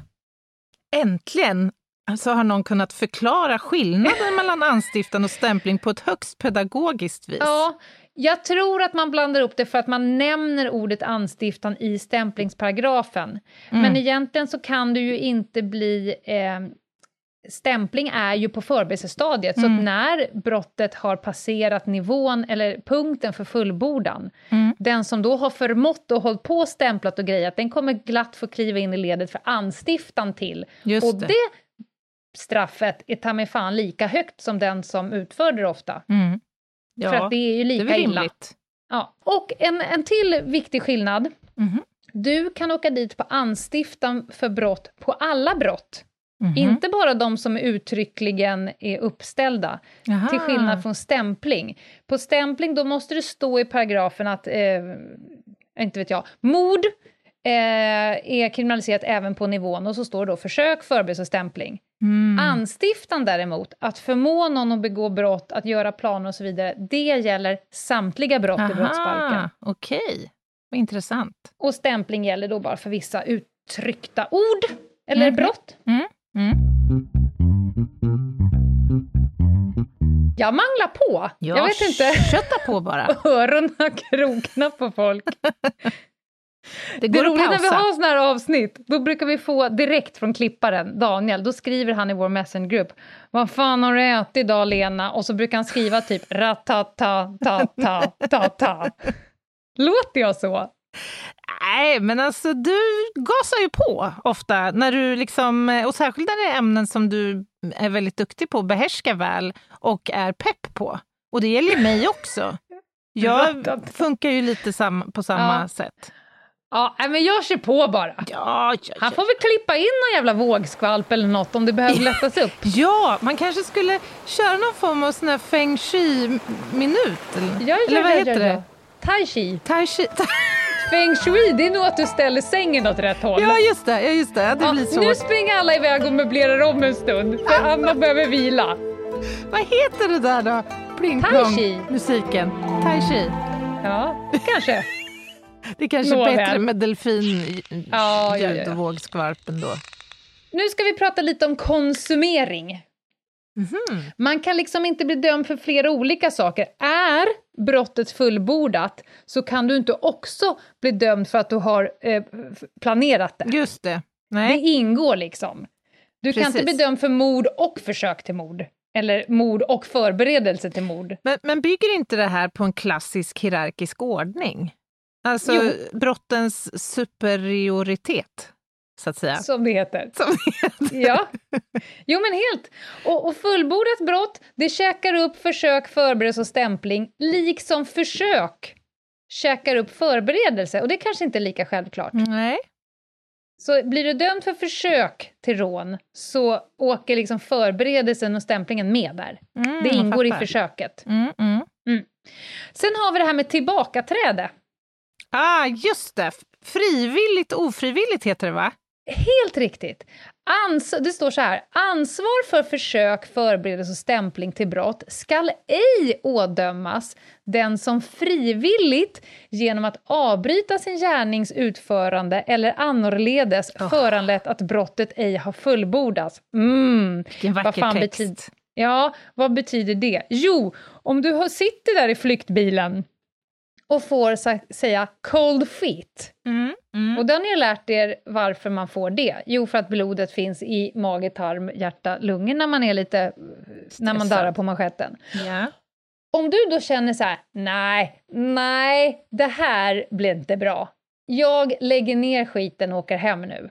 Äntligen alltså har någon kunnat förklara skillnaden mellan anstiftan och stämpling på ett högst pedagogiskt vis. Ja, jag tror att man blandar upp det för att man nämner ordet anstiftan i stämplingsparagrafen. Mm. Men egentligen så kan du ju inte bli... Eh, stämpling är ju på förberedelsestadiet, så Mm. att när brottet har passerat nivån eller punkten för fullbordan, Mm. den som då har förmått och hållit på och stämplat och grejat, den kommer glatt få kliva in i ledet för anstiftan till. Just och det. det straffet är ta mig fan lika högt som den som utförde det ofta. Mm. Ja, för att det är ju är lika väl illa. Ja. Och en, en till viktig skillnad. Mhm. Du kan åka dit på anstiftan för brott på alla brott. Mhm. Inte bara de som uttryckligen är uppställda, Jaha. till skillnad från stämpling. På stämpling då måste det stå i paragrafen att, eh, inte vet jag, mord eh, är kriminaliserat även på nivån och så står det då försök, förberedelse och stämpling. Mm. Anstiftan däremot, att förmå någon att begå brott, att göra planer och så vidare, det gäller samtliga brott i brottsbalken. Aha, Okej, vad intressant. Och stämpling gäller då bara för vissa uttryckta ord eller Mhm. brott. Mm. Mm. Jag manglar på. Ja, jag vet inte. Kötta på bara. Öronen kroknar på folk. Det Det går är att roligt när vi har såna här avsnitt. Då brukar vi få direkt från klipparen, Daniel. Då skriver han i vår messengergrupp. Vad fan har du ätit idag, Lena? Och så brukar han skriva typ ratata-ta-ta-ta-ta. Låter jag så? Nej, men alltså du gasar ju på ofta, när du liksom, och särskilt när det är ämnen som du är väldigt duktig på, behärskar väl och är pepp på. Och det gäller ju mig också. Jag funkar ju lite sam, på samma Ja. sätt. Ja, men jag kör på bara. Ja, ja, Han får väl klippa in någon jävla vågskvalp eller något om det behöver lättas upp. ja, man kanske skulle köra någon form av sån här feng shui-minut. Eller, eller vad heter det? Tai chi. Tai chi. Feng shui, det är nog att du ställer sängen åt rätt håll. Ja, just det. Ja, just det. det Ja, blir så. nu springer alla iväg och möblerar om en stund, för Anna behöver vila. Vad heter det där då? Pling plong, musiken. Tai chi. Ja, kanske. Det är kanske är Nåväl. bättre med delfin Ja, ja, ja, och vågskvalpen då. Nu ska vi prata lite om konsumering. Mhm. Man kan liksom inte bli dömd för flera olika saker. Är brottet fullbordat så kan du inte också bli dömd för att du har eh, planerat det. Just det. Det Nej. ingår liksom. Du kan inte Precis. bli dömd för mord och försök till mord. Eller mord och förberedelse till mord. Men, men bygger inte det här på en klassisk hierarkisk ordning? Alltså Jo. brottens superioritet, så att säga. Som det heter. Som Ja. Jo, men helt. Och, och fullbordat brott, det käkar upp försök, förberedelse och stämpling, liksom försök käkar upp förberedelse. Och det kanske inte är lika självklart. Nej. Så blir du dömd för försök till rån så åker liksom förberedelsen och stämplingen med där. Mm, Det ingår i försöket. Mm, mm. Sen har vi det här med tillbakaträde. Ah, just det! Frivilligt ofrivilligt heter det, va? Helt riktigt. Ans det står så här. Ansvar för försök, förberedelse och stämpling till brott skall ej ådömas den som frivilligt genom att avbryta sin gärnings utförande eller annorledes Oh. föranlett att brottet ej har fullbordats. Mm. Vilken Vad vacker fan text. Ja, vad betyder det? Jo, om du har- sitter där i flyktbilen och får sa- säga cold feet, Mm, mm. och då har ni lärt er varför man får det. Jo, för att blodet finns i mage, tarm, hjärta, lungor när man är lite... när man darrar på manschetten. Ja. Om du då känner så här, nej, nej, det här blir inte bra. Jag lägger ner skiten och åker hem nu.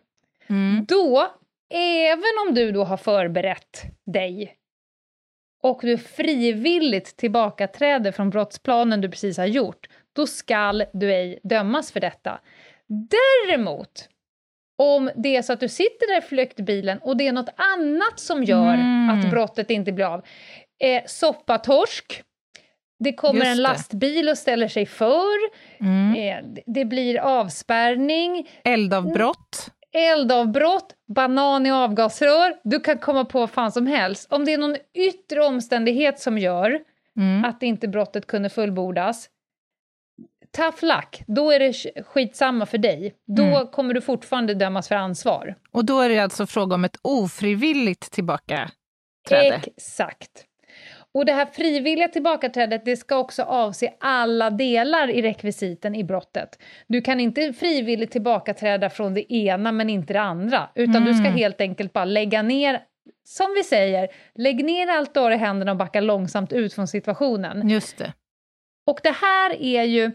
Mm. Då, även om du då har förberett dig och du frivilligt tillbakaträder från brottsplanen du precis har gjort, då skall du ej dömas för detta. Däremot, om det är så att du sitter där i flyktbilen och det är något annat som gör Mm. att brottet inte blir av, eh, soppatorsk, det kommer Just en det. lastbil och ställer sig för, Mm. eh, det- det blir avspärrning, Eldavbrott. eldavbrott, banan i avgasrör, du kan komma på vad fan som helst. Om det är någon yttre omständighet som gör Mm. att inte brottet kunde fullbordas, tough luck, då är det sk- skitsamma för dig. Då Mm. kommer du fortfarande dömas för ansvar. Och då är det alltså fråga om ett ofrivilligt tillbakaträde. Exakt. Och det här frivilliga tillbakaträdet, det ska också avse alla delar i rekvisiten i brottet. Du kan inte frivilligt tillbakaträda från det ena men inte det andra, utan du ska Mm. helt enkelt bara lägga ner, som vi säger, lägg ner allt du har i händerna och backa långsamt ut från situationen. Just det. Och det här är ju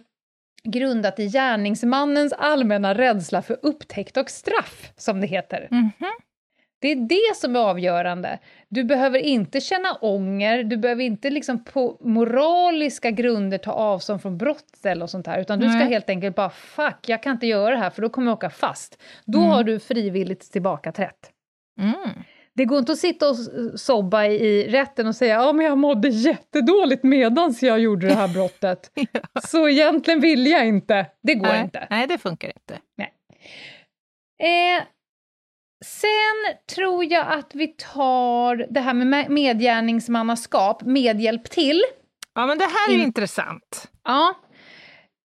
grundat i gärningsmannens allmänna rädsla för upptäckt och straff, som det heter. Mhm. Det är det som är avgörande. Du behöver inte känna ånger, du behöver inte liksom på moraliska grunder ta avstånd från brott eller sånt här, utan du ska helt enkelt bara fuck, jag kan inte göra det här för då kommer jag åka fast. Då Mm. har du frivilligt tillbakaträtt. Mm. Det går inte att sitta och sobba i, rätten och säga ja men jag mådde jättedåligt medans jag gjorde det här brottet. Så egentligen ville jag inte. Det går Nej. inte. Nej, det funkar inte. Eh, sen tror jag att vi tar det här med me- medgärningsmannaskap, medhjälp till. Ja, men det här är In- intressant. Ja.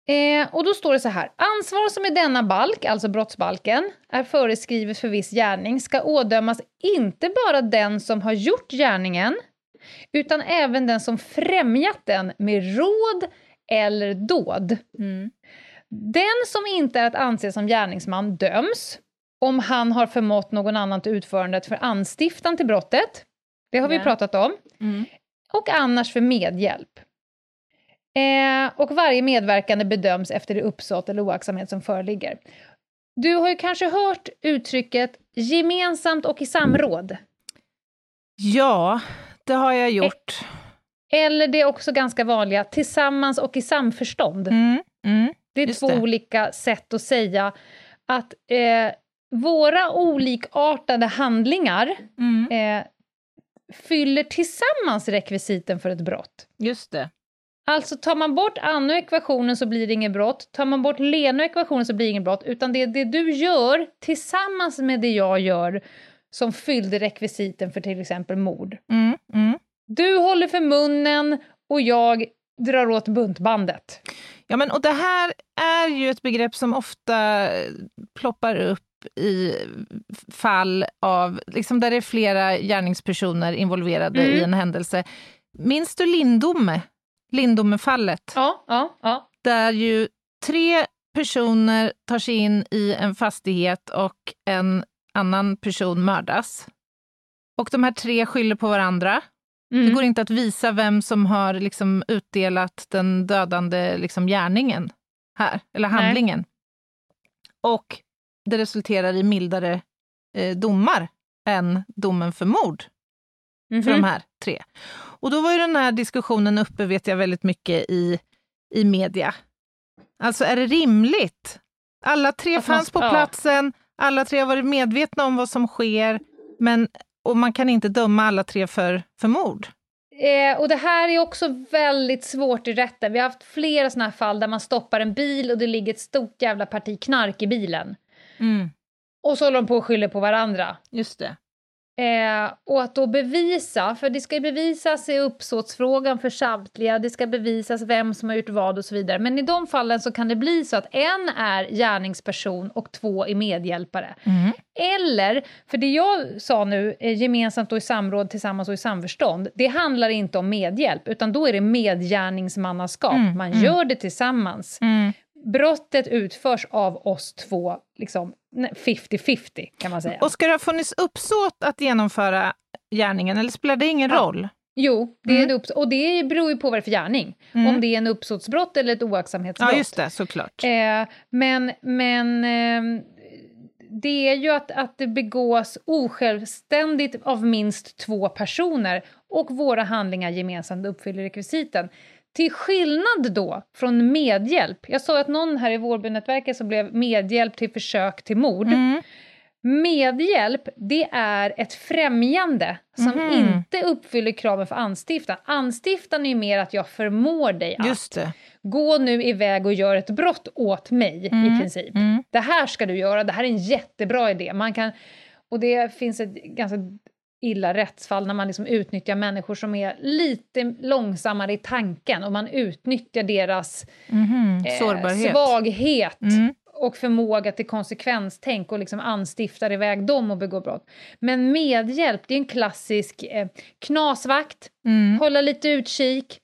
Eh, och då står det så här. Ansvar som i denna balk, alltså brottsbalken, är föreskrivet för viss gärning ska ådömas inte bara den som har gjort gärningen, utan även den som främjat den med råd eller dåd. Mm. Den som inte är att anse som gärningsman döms om han har förmått någon annan till utförandet för anstiftan till brottet. Det har vi Ja. pratat om. Mm. Och annars för medhjälp. Eh, och varje medverkande bedöms efter det uppsåt eller oaktsamhet som föreligger. Du har ju kanske hört uttrycket gemensamt och i samråd. Ja, det har jag gjort. Eller det är också ganska vanliga tillsammans och i samförstånd. Mm. Mm. Det är två det. olika sätt att säga att eh, våra olikartade handlingar Mm. eh, fyller tillsammans rekvisiten för ett brott. Just det. Alltså tar man bort Anna ur ekvationen så blir det inget brott, tar man bort Lena ekvationen så blir det inget brott, utan det är det du gör tillsammans med det jag gör som fyllde rekvisiten för till exempel mord. Mm. Mm. Du håller för munnen och jag drar åt buntbandet. Ja, men, och det här är ju ett begrepp som ofta ploppar upp i fall av, liksom där det är flera gärningspersoner involverade Mm. i en händelse. Minns du Lindome? Lindomefallet? Ja, ja, ja. Där ju tre personer tar sig in i en fastighet och en annan person mördas. Och de här tre skyller på varandra. Mm. Det går inte att visa vem som har liksom utdelat den dödande liksom gärningen här, eller Nej. handlingen. Och det resulterar i mildare eh, domar än domen för mord för Mhm. de här tre. Och då var ju den här diskussionen uppe, vet jag, väldigt mycket i, i media. Alltså, är det rimligt? Alla tre Att man- fanns på ja. platsen, alla tre har varit medvetna om vad som sker, men, och man kan inte döma alla tre för, för mord. Eh, och det här är också väldigt svårt i rätten. Vi har haft flera såna här fall där man stoppar en bil och det ligger ett stort jävla parti knark i bilen. Mm. Och så håller de på och skyller på varandra. Just det. Eh, och att då bevisa, för det ska bevisas i uppsåtsfrågan för samtliga, det ska bevisas vem som har gjort vad och så vidare. Men i de fallen så kan det bli så att en är gärningsperson och två är medhjälpare. Mm. Eller, för det jag sa nu, eh, gemensamt och i samråd, tillsammans och i samförstånd, det handlar inte om medhjälp, utan då är det medgärningsmannaskap. Mm, Man mm. gör det tillsammans. Mm. Brottet utförs av oss två, liksom nej, 50-50 kan man säga. Och ska det ha funnits uppsåt att genomföra gärningen, eller spelar det ingen Ja. roll? Jo, det är Mm. en upps- och det beror ju på vad det är för gärning. Mm. Om det är en uppsåtsbrott eller ett oaktsamhetsbrott. Ja, just det, såklart. Eh, men men ehm, det är ju att, att det begås osjälvständigt av minst två personer och våra handlingar gemensamt uppfyller rekvisiten. Till skillnad då från medhjälp. Jag sa att någon här i Vårbynätverket som blev medhjälp till försök till mord. Mm. Medhjälp, det är ett främjande som Mhm. inte uppfyller kraven för anstiftan. Anstiftan är mer att jag förmår dig att gå nu iväg och gör ett brott åt mig Mm. i princip. Mm. Det här ska du göra, det här är en jättebra idé. Man kan, och det finns ett ganska illa rättsfall när man liksom utnyttjar människor som är lite långsammare i tanken och man utnyttjar deras Mhm. eh, Sårbarhet. svaghet Mm. och förmåga till konsekvenstänk och liksom anstiftar iväg dem och begår brott. Men medhjälp, det är en klassisk eh, knasvakt, Mm. hålla lite utkik,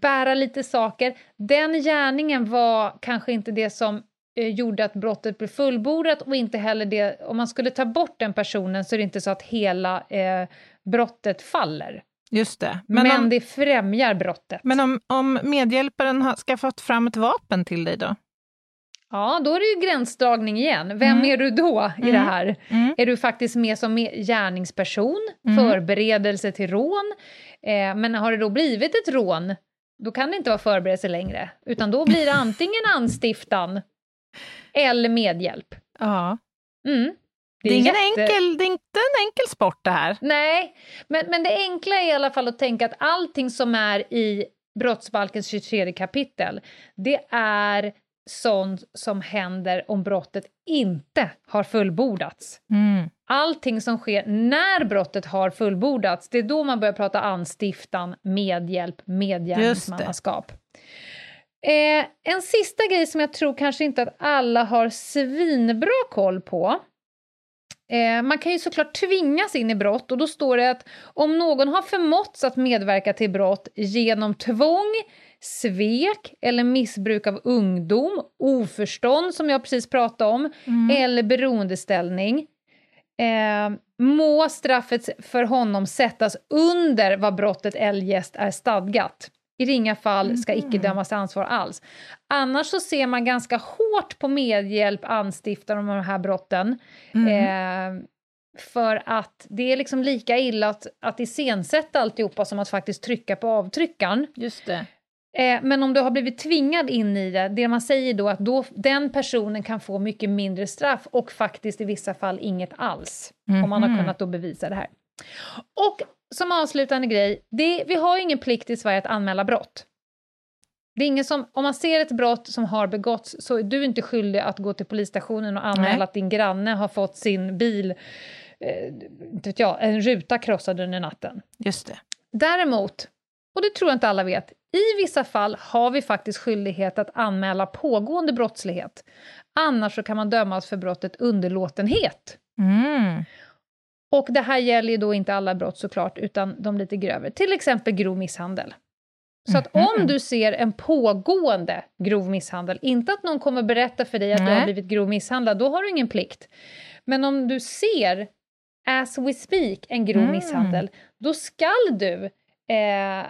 bära lite saker. Den gärningen var kanske inte det som eh, gjorde att brottet blev fullbordat och inte heller det, om man skulle ta bort den personen så är det inte så att hela eh, brottet faller. Just det. Men, Men, om, det främjar brottet. men om, om medhjälparen har skaffat fram ett vapen till dig då? Ja, då är det ju gränsdragning igen. Vem Mm. är du då i Mm. det här? Mm. Är du faktiskt med som gärningsperson, Mm. förberedelse till rån? Eh, men har det då blivit ett rån, då kan det inte vara förberedelse längre, utan då blir det antingen anstiftan eller medhjälp. Ja. Mm. Det är, ingen jätte- enkel, det är inte en enkel sport det här. Nej, men, men det enkla är i alla fall att tänka att allting som är i brottsbalkens 23 kapitel, det är sånt som händer om brottet inte har fullbordats. Mm. Allting som sker när brottet har fullbordats, det är då man börjar prata anstiftan, medhjälp, medgärningsmannaskap. Eh, en sista grej som jag tror kanske inte att alla har svinbra koll på. Eh, man kan ju såklart tvingas in i brott och då står det att om någon har förmåtts att medverka till brott genom tvång, svek eller missbruk av ungdom, oförstånd som jag precis pratade om, Mm. eller beroendeställning eh, må straffet för honom sättas under vad brottet eljest är stadgat. I ringa fall ska icke dömas till ansvar alls. Annars så ser man ganska hårt på medhjälp, anstiftan om de här brotten. Mm. Eh, för att det är liksom lika illa att, att iscensätta alltihopa som att faktiskt trycka på avtryckaren. Just det. Eh, men om du har blivit tvingad in i det, det man säger då att då, den personen kan få mycket mindre straff och faktiskt i vissa fall inget alls. Om man har Mhm. kunnat då bevisa det här. Och som avslutande grej, det, vi har ju ingen plikt i Sverige att anmäla brott. Det är ingen som, om man ser ett brott som har begåtts så är du inte skyldig att gå till polisstationen och anmäla Nej. att din granne har fått sin bil, eh, inte vet jag, en ruta krossad under natten. Just det. Däremot, och det tror jag inte alla vet, i vissa fall har vi faktiskt skyldighet att anmäla pågående brottslighet. Annars så kan man dömas för brottet underlåtenhet. Mm. Och det här gäller ju då inte alla brott såklart, utan de lite grövre. Till exempel grov misshandel. Så att Mhm. om du ser en pågående grov misshandel, inte att någon kommer berätta för dig att du Nej. har blivit grov misshandlad, då har du ingen plikt. Men om du ser, as we speak, en grov Mm. misshandel, då skall du eh,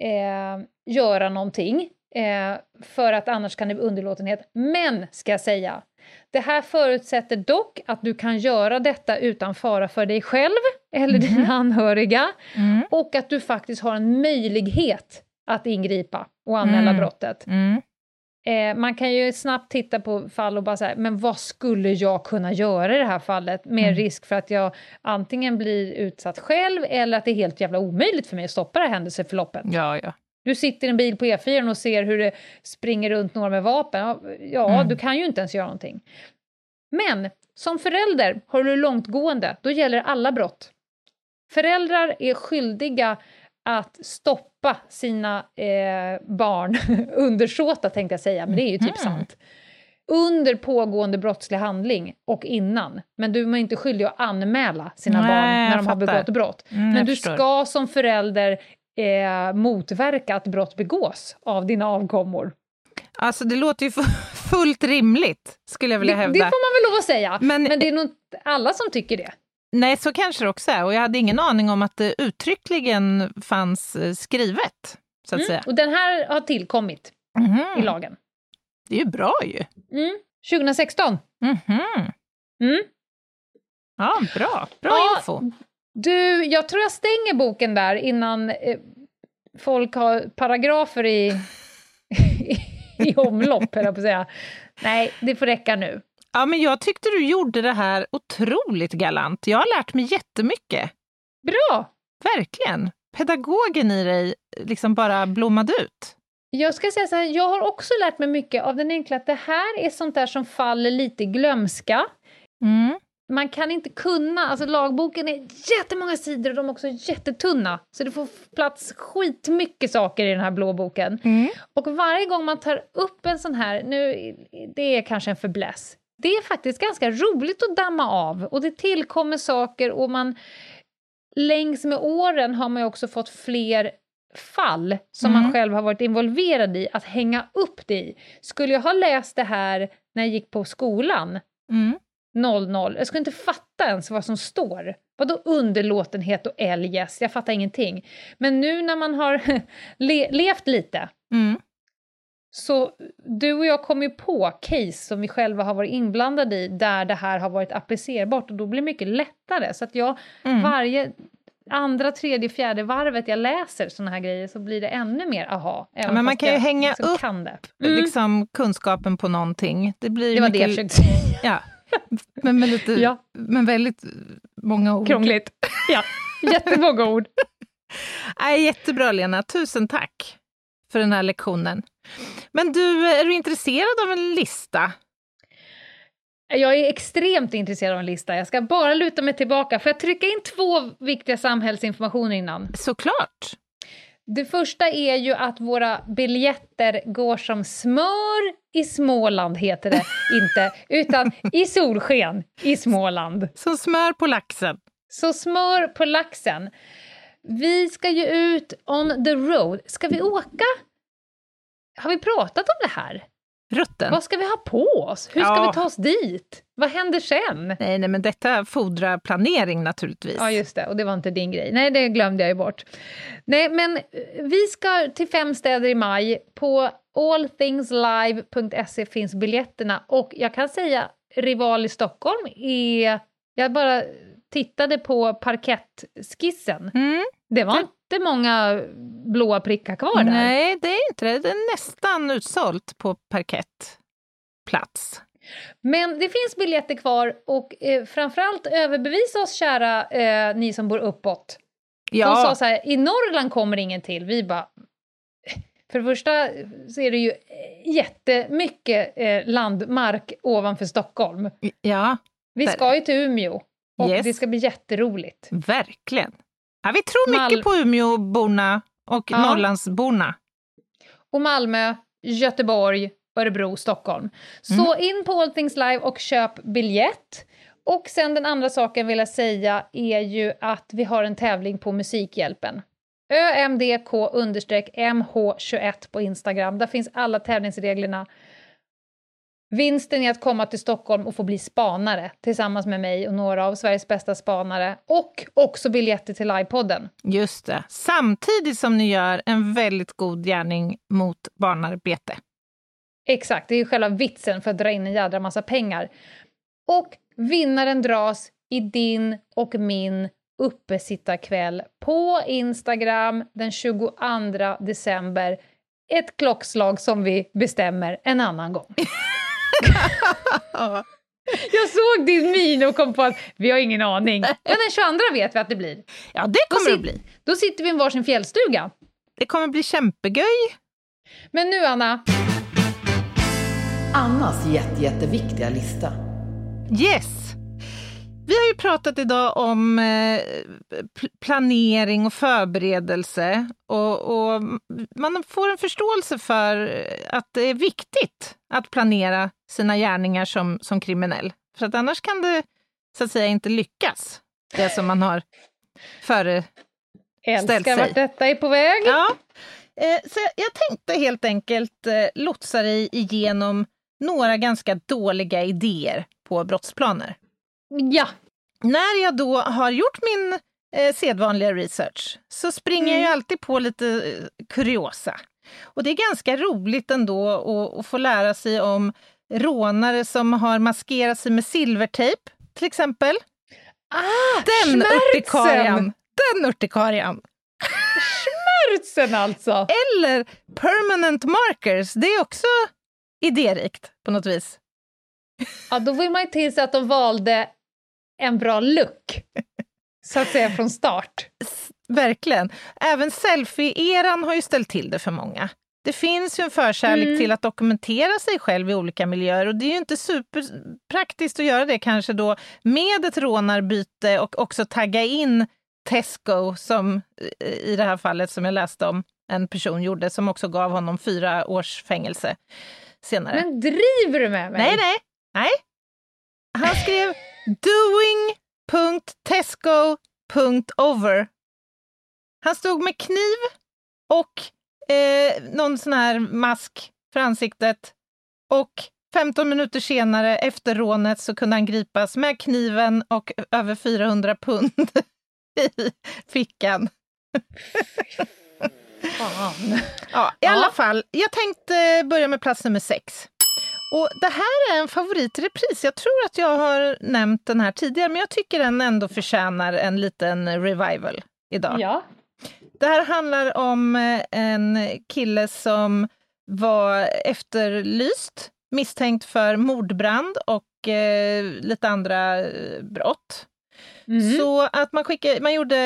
eh, göra någonting, eh, för att annars kan det bli underlåtenhet. Men, ska jag säga, det här förutsätter dock att du kan göra detta utan fara för dig själv eller dina anhöriga Mm. och att du faktiskt har en möjlighet att ingripa och anmäla Mm. brottet. Mm. Eh, man kan ju snabbt titta på fall och bara säga, men vad skulle jag kunna göra i det här fallet med Mm. risk för att jag antingen blir utsatt själv eller att det är helt jävla omöjligt för mig att stoppa det här händelseförloppet. Ja, ja. Du sitter i en bil på E4 och ser hur det springer runt några med vapen. Ja, Mm. du kan ju inte ens göra någonting. Men som förälder har du långtgående, då gäller alla brott. Föräldrar är skyldiga att stoppa sina eh, barn, undersåta tänkte jag säga, men det är ju typ Mhm. sant. Under pågående brottslig handling och innan. Men du är inte skyldig att anmäla sina Nej, barn när de har begått brott. Mm, Men du förstår. ska som förälder eh, motverka att brott begås av dina avkommor. Alltså det låter ju fu- fullt rimligt, skulle jag Det, vilja det hävda. får man väl lov att säga, Men- men, det är nog inte alla som tycker det. Nej, så kanske det också är. Och jag hade ingen aning om att det uttryckligen fanns eh, skrivet, så att Mm. säga. Och den här har tillkommit i Mhm. lagen. Det är ju bra ju. Mm. 2016. Mhm. Mm. Ja, bra. Bra Ja, info. Du, jag tror jag stänger boken där innan eh, folk har paragrafer i, i omlopp, höll jag på att säga. Nej, det får räcka nu. Ja, men jag tyckte du gjorde det här otroligt galant. Jag har lärt mig jättemycket. Bra! Verkligen. Pedagogen i dig liksom bara blommade ut. Jag ska säga så här, jag har också lärt mig mycket av den enkla att det här är sånt där som faller lite i glömska. Mm. Man kan inte kunna, alltså lagboken är jättemånga sidor och de är också jättetunna. Så det får plats skitmycket saker i den här blå boken. Mm. Och varje gång man tar upp en sån här, nu, det är kanske en förbläss, det är faktiskt ganska roligt att damma av och det tillkommer saker och man längs med åren har man ju också fått fler fall som man Mm. själv har varit involverad i att hänga upp det i. Skulle jag ha läst det här när jag gick på skolan Mm. 00. Jag skulle inte fatta ens vad som står. Vadå underlåtenhet och eljest? Jag fattar ingenting. Men nu när man har le levt lite Mm. så du och jag kommer ju på case som vi själva har varit inblandade i där det här har varit applicerbart och då blir det mycket lättare. Så att jag Mm. varje andra, tredje, fjärde varvet jag läser såna här grejer så blir det ännu mer aha. även men man kan ju hänga liksom upp kan det. Mm. Liksom kunskapen på någonting. Det blir Det var det jag mycket... försökte säga. Ja. Men med lite... Ja. Men väldigt många ord. Krångligt. Ja, jättemånga ord. Nej, jättebra Lena, tusen tack för den här lektionen. Men du, är du intresserad av en lista? Jag är extremt intresserad av en lista. Jag ska bara luta mig tillbaka. Får jag trycka in två viktiga samhällsinformationer innan? Såklart. Det första är ju att våra biljetter går som smör i Småland, heter det inte, utan i solsken i Småland. Som smör på laxen. Så smör på laxen. Vi ska ju ut on the road. Ska vi åka? Har vi pratat om det här? Rutten. Vad ska vi ha på oss? Hur ska Ja. vi ta oss dit? Vad händer sen? Nej, nej, men detta fordrar planering naturligtvis. Ja, just det. Och det var inte din grej. Nej, det glömde jag ju bort. Nej, men eh, vi ska till fem städer i maj. På allthingslive.se finns biljetterna. Och jag kan säga, Rival i Stockholm är... Jag bara tittade på parkettskissen. Mm. Det var inte många blåa prickar kvar där. Nej, det är inte det. Det är nästan utsålt på parkettplats. Men det finns biljetter kvar och eh, framförallt överbevisa oss, kära eh, ni som bor uppåt. De sa Ja, så här, i Norrland kommer ingen till. Vi bara... För det första så är det ju jättemycket eh, landmark ovanför Stockholm. ja Vi ska ju till Umeå och Yes. det ska bli jätteroligt. verkligen. Ja, vi tror mycket Mal- på Umeåborna och Ja. Norrlandsborna. Och Malmö, Göteborg, Örebro, Stockholm. Så in på All Things Live och köp biljett. Och sen den andra saken vill jag säga är ju att vi har en tävling på Musikhjälpen. ÖMDK-MH21 på Instagram. Där finns alla tävlingsreglerna. Vinsten är att komma till Stockholm och få bli spanare tillsammans med mig och några av Sveriges bästa spanare. Och också biljetter till livepodden. Just det. Samtidigt som ni gör en väldigt god gärning mot barnarbete. Exakt, det är ju själva vitsen för att dra in en jädra massa pengar. Och vinnaren dras i din och min uppesittarkväll på Instagram den 22 december. ett klockslag som vi bestämmer en annan gång. Jag såg din min och kom på att vi har ingen aning. Men den 22 vet vi att det blir. Ja, det Då, kommer det sit- bli. då sitter vi i varsin fjällstuga. Det kommer bli kämpegöj. Men nu, Anna, Annas jätte, jätteviktiga lista. Yes! Vi har ju pratat idag om eh, pl- planering och förberedelse och, och man får en förståelse för att det är viktigt att planera sina gärningar som, som kriminell. För att annars kan det så att säga inte lyckas, det som man har före... Ställt älskar sig. vart detta är på väg. Ja. Eh, så jag- jag tänkte helt enkelt eh, lotsa dig igenom några ganska dåliga idéer på brottsplaner. Ja. När jag då har gjort min eh, sedvanliga research så springer jag ju alltid på lite eh, kuriosa. Och det är ganska roligt ändå att, att få lära sig om rånare som har maskerat sig med silvertejp, till exempel. Ah, Den urtikarian! Den urtikarian! Schmärzen alltså! Eller permanent markers, det är också idérikt på något vis. Ja, då vill man ju till sig att de valde en bra look. Så att säga från start. Verkligen. Även selfie-eran har ju ställt till det för många. Det finns ju en förkärlek Mm. till att dokumentera sig själv i olika miljöer och det är ju inte superpraktiskt att göra det kanske då med ett rånarbyte och också tagga in Tesco som i det här fallet som jag läste om en person gjorde som också gav honom fyra års fängelse senare. Men driver du med mig? Nej, nej, nej. Han skrev doing.tesco.over. Han stod med kniv och eh, någon sån här mask för ansiktet. Och 15 minuter senare, efter rånet, så kunde han gripas med kniven och över 400 pund i fickan. Ja, i Ja. alla fall. Jag tänkte börja med plats nummer sex. Och det här är en favorit repris. Jag tror att jag har nämnt den här tidigare, men jag tycker den ändå förtjänar en liten revival idag. Ja. Det här handlar om eh, en kille som var efterlyst, misstänkt för mordbrand och eh, lite andra eh, brott. Mm. Så att man, skickade, man gjorde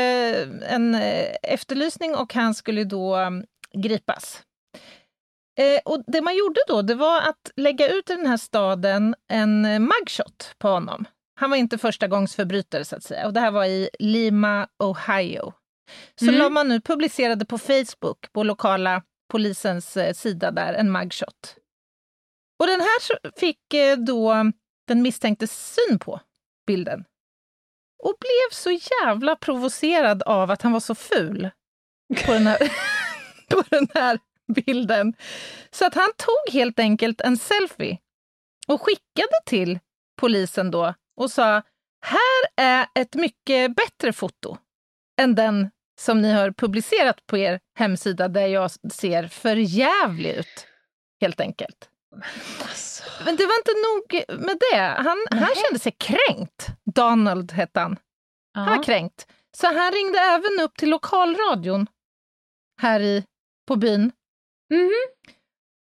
en eh, efterlysning och han skulle då mm, gripas. Eh, och det man gjorde då, det var att lägga ut i den här staden en eh, mugshot på honom. Han var inte första gångs förbrytare så att säga. Och det här var i Lima, Ohio. Så Mm. la man nu publicerade på Facebook, på lokala polisens eh, sida där, en mugshot. Och den här fick eh, då den misstänkte syn på bilden och blev så jävla provocerad av att han var så ful på den här, på den här bilden. Så att han tog helt enkelt en selfie och skickade till polisen då och sa här är ett mycket bättre foto än den som ni har publicerat på er hemsida där jag ser för jävlig ut, helt enkelt. Alltså. Men det var inte nog med det. Han, han kände sig kränkt. Donald hette han. Han var Ja. kränkt. Så han ringde även upp till lokalradion här i, på byn. Mhm.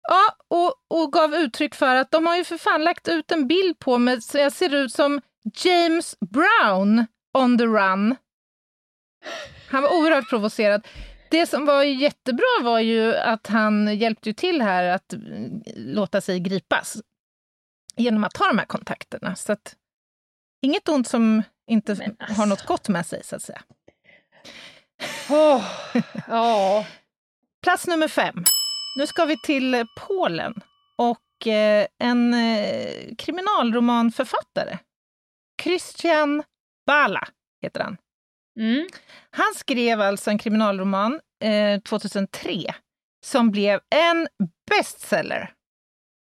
Ja, och, och gav uttryck för att de har ju för fan lagt ut en bild på mig så jag ser ut som James Brown on the run. Han var oerhört provocerad. Det som var jättebra var ju att han hjälpte till här att mm, låta sig gripas genom att ta de här kontakterna. Så att, inget ont som inte alltså. har något gott med sig, så att säga. Åh, Ja. Plats nummer fem. Nu ska vi till eh, Polen och eh, en eh, kriminalromanförfattare. Christian Bala heter han. Mm. Han skrev alltså en kriminalroman eh, 2003 som blev en bestseller.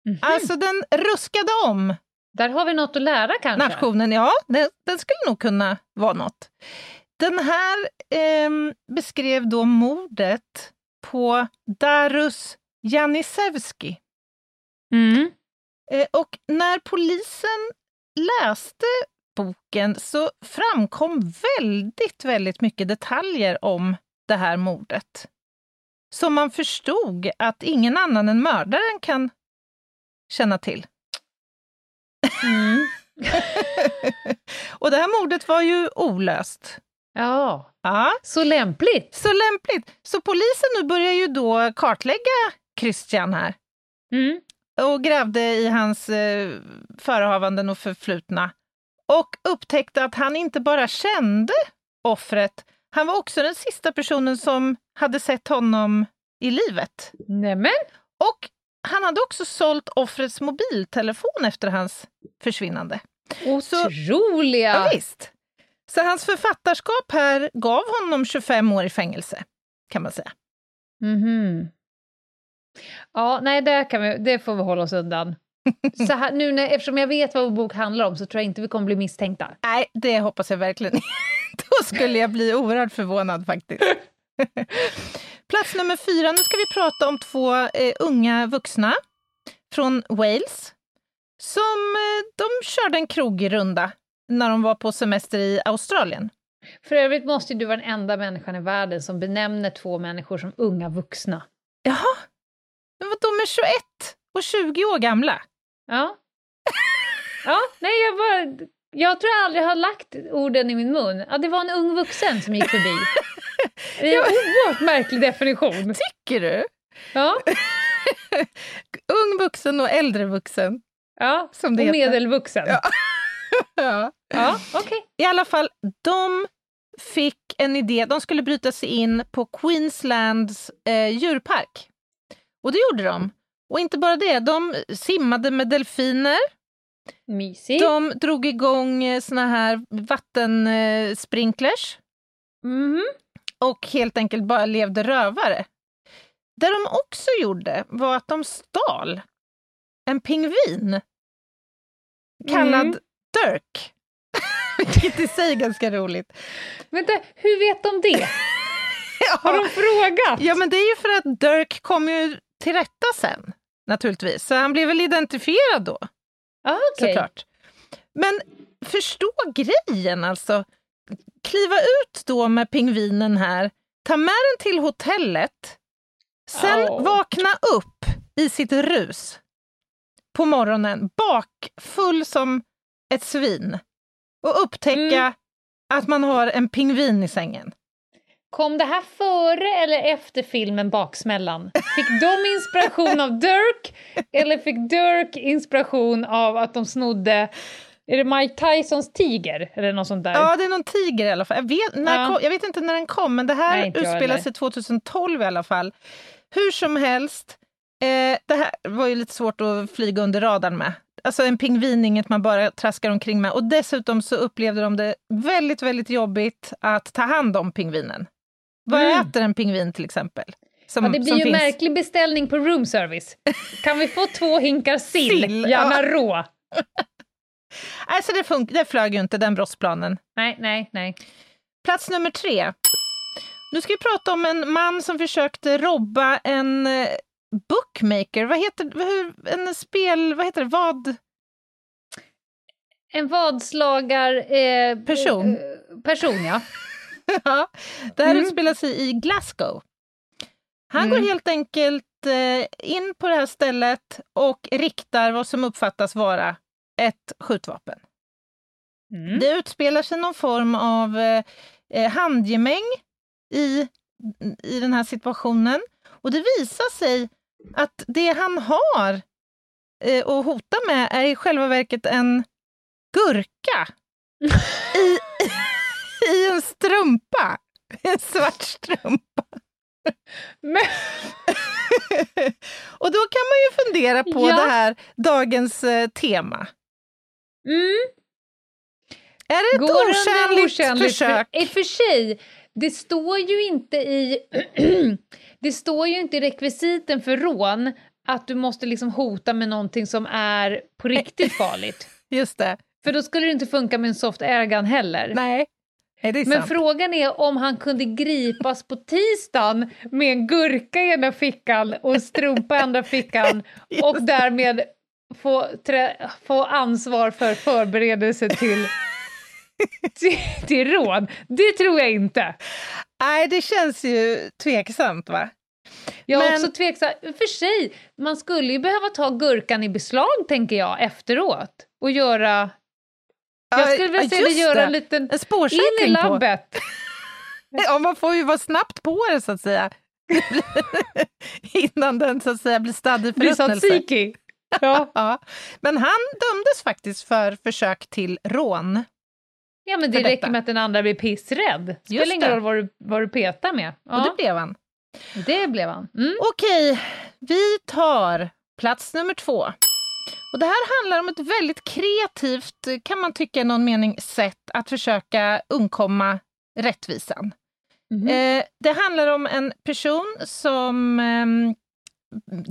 Mhm. Alltså den ruskade om Där har vi något att lära kanske. nationen. Ja, den, den skulle nog kunna vara något. Den här ehm, beskrev då mordet på Darus Janisevski. Mm. Eh, och när polisen läste boken så framkom väldigt, väldigt mycket detaljer om det här mordet. som man förstod att ingen annan än mördaren kan känna till. Mm. Och det här mordet var ju olöst. Ja, Ja, så lämpligt. så lämpligt. Så polisen nu börjar ju då kartlägga Christian här Mm. och grävde i hans eh, förehavanden och förflutna och upptäckte att han inte bara kände offret, han var också den sista personen som hade sett honom i livet. Nämen, Och han hade också sålt offrets mobiltelefon efter hans försvinnande. otroliga! Ja, visst. Så hans författarskap här gav honom 25 år i fängelse, kan man säga. Mhm. Ja, nej, det, kan vi, det får vi hålla oss undan. Så här, nu när, eftersom jag vet vad vår bok handlar om så tror jag inte vi kommer bli misstänkta. Nej, det hoppas jag verkligen. Då skulle jag bli oerhört förvånad faktiskt. Plats nummer fyra. Nu ska vi prata om två eh, unga vuxna från Wales som eh, de körde en krogrunda när de var på semester i Australien. För övrigt måste du vara den enda människan i världen som benämner två människor som unga vuxna. Jaha, men vad de är 21 och 20 år gamla. Ja. Ja, nej, jag bara... Jag tror jag aldrig har lagt orden i min mun. Ja, det var en ung vuxen som gick förbi. Det är en oerhört märklig definition. Tycker du? Ja, Ung vuxen och äldre vuxen. ja. Som det och heter. medelvuxen. Ja. Ja. Ja, okej. I alla fall, de fick en idé. De skulle bryta sig in på Queenslands eh, djurpark. Och det gjorde de. Och inte bara det, de simmade med delfiner. Mysigt. De drog igång eh, såna här vattensprinklers eh, Mhm. och helt enkelt bara levde rövare. Det de också gjorde var att de stal en pingvin kallad Mm. Dirk. Vilket i sig är ganska roligt. Vänta, hur vet de det? Har de frågat? Ja, men det är ju för att Dirk kom ju till rätta sen, naturligtvis. Så han blev väl identifierad då, Ah, okej. såklart. Men förstå grejen alltså. Kliva ut då med pingvinen här, ta med den till hotellet, sen Åh. vakna upp i sitt rus på morgonen, bakfull som ett svin och upptäcka Mm. att man har en pingvin i sängen. Kom det här före eller efter filmen Baksmällan? Fick de inspiration av Dirk eller fick Dirk inspiration av att de snodde är det Mike Tysons tiger eller något sånt där? Ja, det är någon tiger i alla fall. Jag vet, när Ja. kom, jag vet inte när den kom, men det här Nej, utspelar sig 2012 i alla fall. Hur som helst, eh, det här var ju lite svårt att flyga under radarn med. Alltså en pingvin, inget man bara traskar omkring med. Och dessutom så upplevde de det väldigt, väldigt jobbigt att ta hand om pingvinen. Vad Mm. äter en pingvin till exempel? Som, Ja, det blir ju en finns- märklig beställning på room service. Kan vi få två hinkar sill? Sill, Gärna ja. rå. Alltså det, fun- det flög ju inte, den brottsplanen. Nej, nej, nej. Plats nummer tre. Nu ska vi prata om en man som försökte robba en eh, bookmaker. Vad heter hur, en spel... Vad heter det? Vad? En vadslagar... Eh, Person. eh, person, ja. Ja, det här Mm. utspelar sig i Glasgow. Han Mm. går helt enkelt eh, in på det här stället och riktar vad som uppfattas vara ett skjutvapen. Mm. Det utspelar sig någon form av eh, eh, handgemäng i, i den här situationen. Och det visar sig att det han har eh, att hota med är i själva verket en gurka i, i en strumpa. En svart strumpa. Men, Och då kan man ju fundera på Ja. det här dagens eh, tema. mm. Är det ett Går okärnligt försök? För, I och för sig, det står ju inte i... det står ju inte i rekvisiten för rån att du måste liksom hota med någonting som är på riktigt farligt. Just det. För då skulle det inte funka med en soft airgun heller. Nej. Nej, det är Men sant. frågan är om han kunde gripas på tisdagen med en gurka i ena fickan och en strumpa i andra fickan och därmed få, få ansvar för förberedelse till, till, till rån. Det tror jag inte. Nej, det känns ju tveksamt va? Jag är Men- också tveksam. För sig, man skulle ju behöva ta gurkan i beslag, tänker jag, efteråt. Och göra... Jag skulle vilja Ja, se just göra en liten... En In i labbet! Ja, man får ju vara snabbt på det så att säga. Innan den så att säga blir stadd i förruttnelse. Ja. Ja. Men han dömdes faktiskt för försök till rån. Ja, men det räcker detta. med att den andra blir pissrädd. Det spelar ingen roll vad du, vad du petar med. Och Ja, det blev han. det blev han. Mm. Okej, vi tar plats nummer två. Och det här handlar om ett väldigt kreativt, kan man tycka i någon mening, sätt att försöka undkomma rättvisan. Mhm. Eh, det handlar om en person som ehm,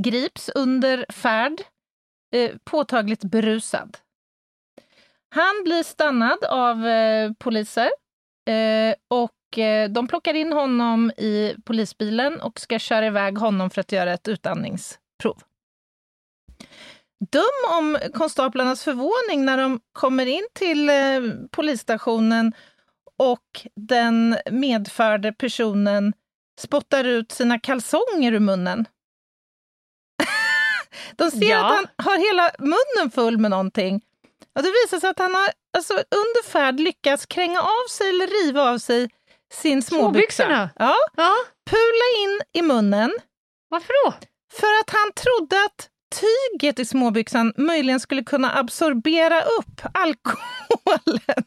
grips under färd, eh, påtagligt berusad. Han blir stannad av eh, poliser eh, och eh, de plockar in honom i polisbilen och ska köra iväg honom för att göra ett utandningsprov. Döm om konstaplarnas förvåning när de kommer in till eh, polisstationen och den medförde personen spottar ut sina kalsonger ur munnen. De ser Ja. att han har hela munnen full med någonting. Och det visar sig att han har alltså, under färd lyckats kränga av sig eller riva av sig sin småbyxa. Ja, Ja, pula in i munnen varför då? för att han trodde att tyget i småbyxan möjligen skulle kunna absorbera upp alkoholen.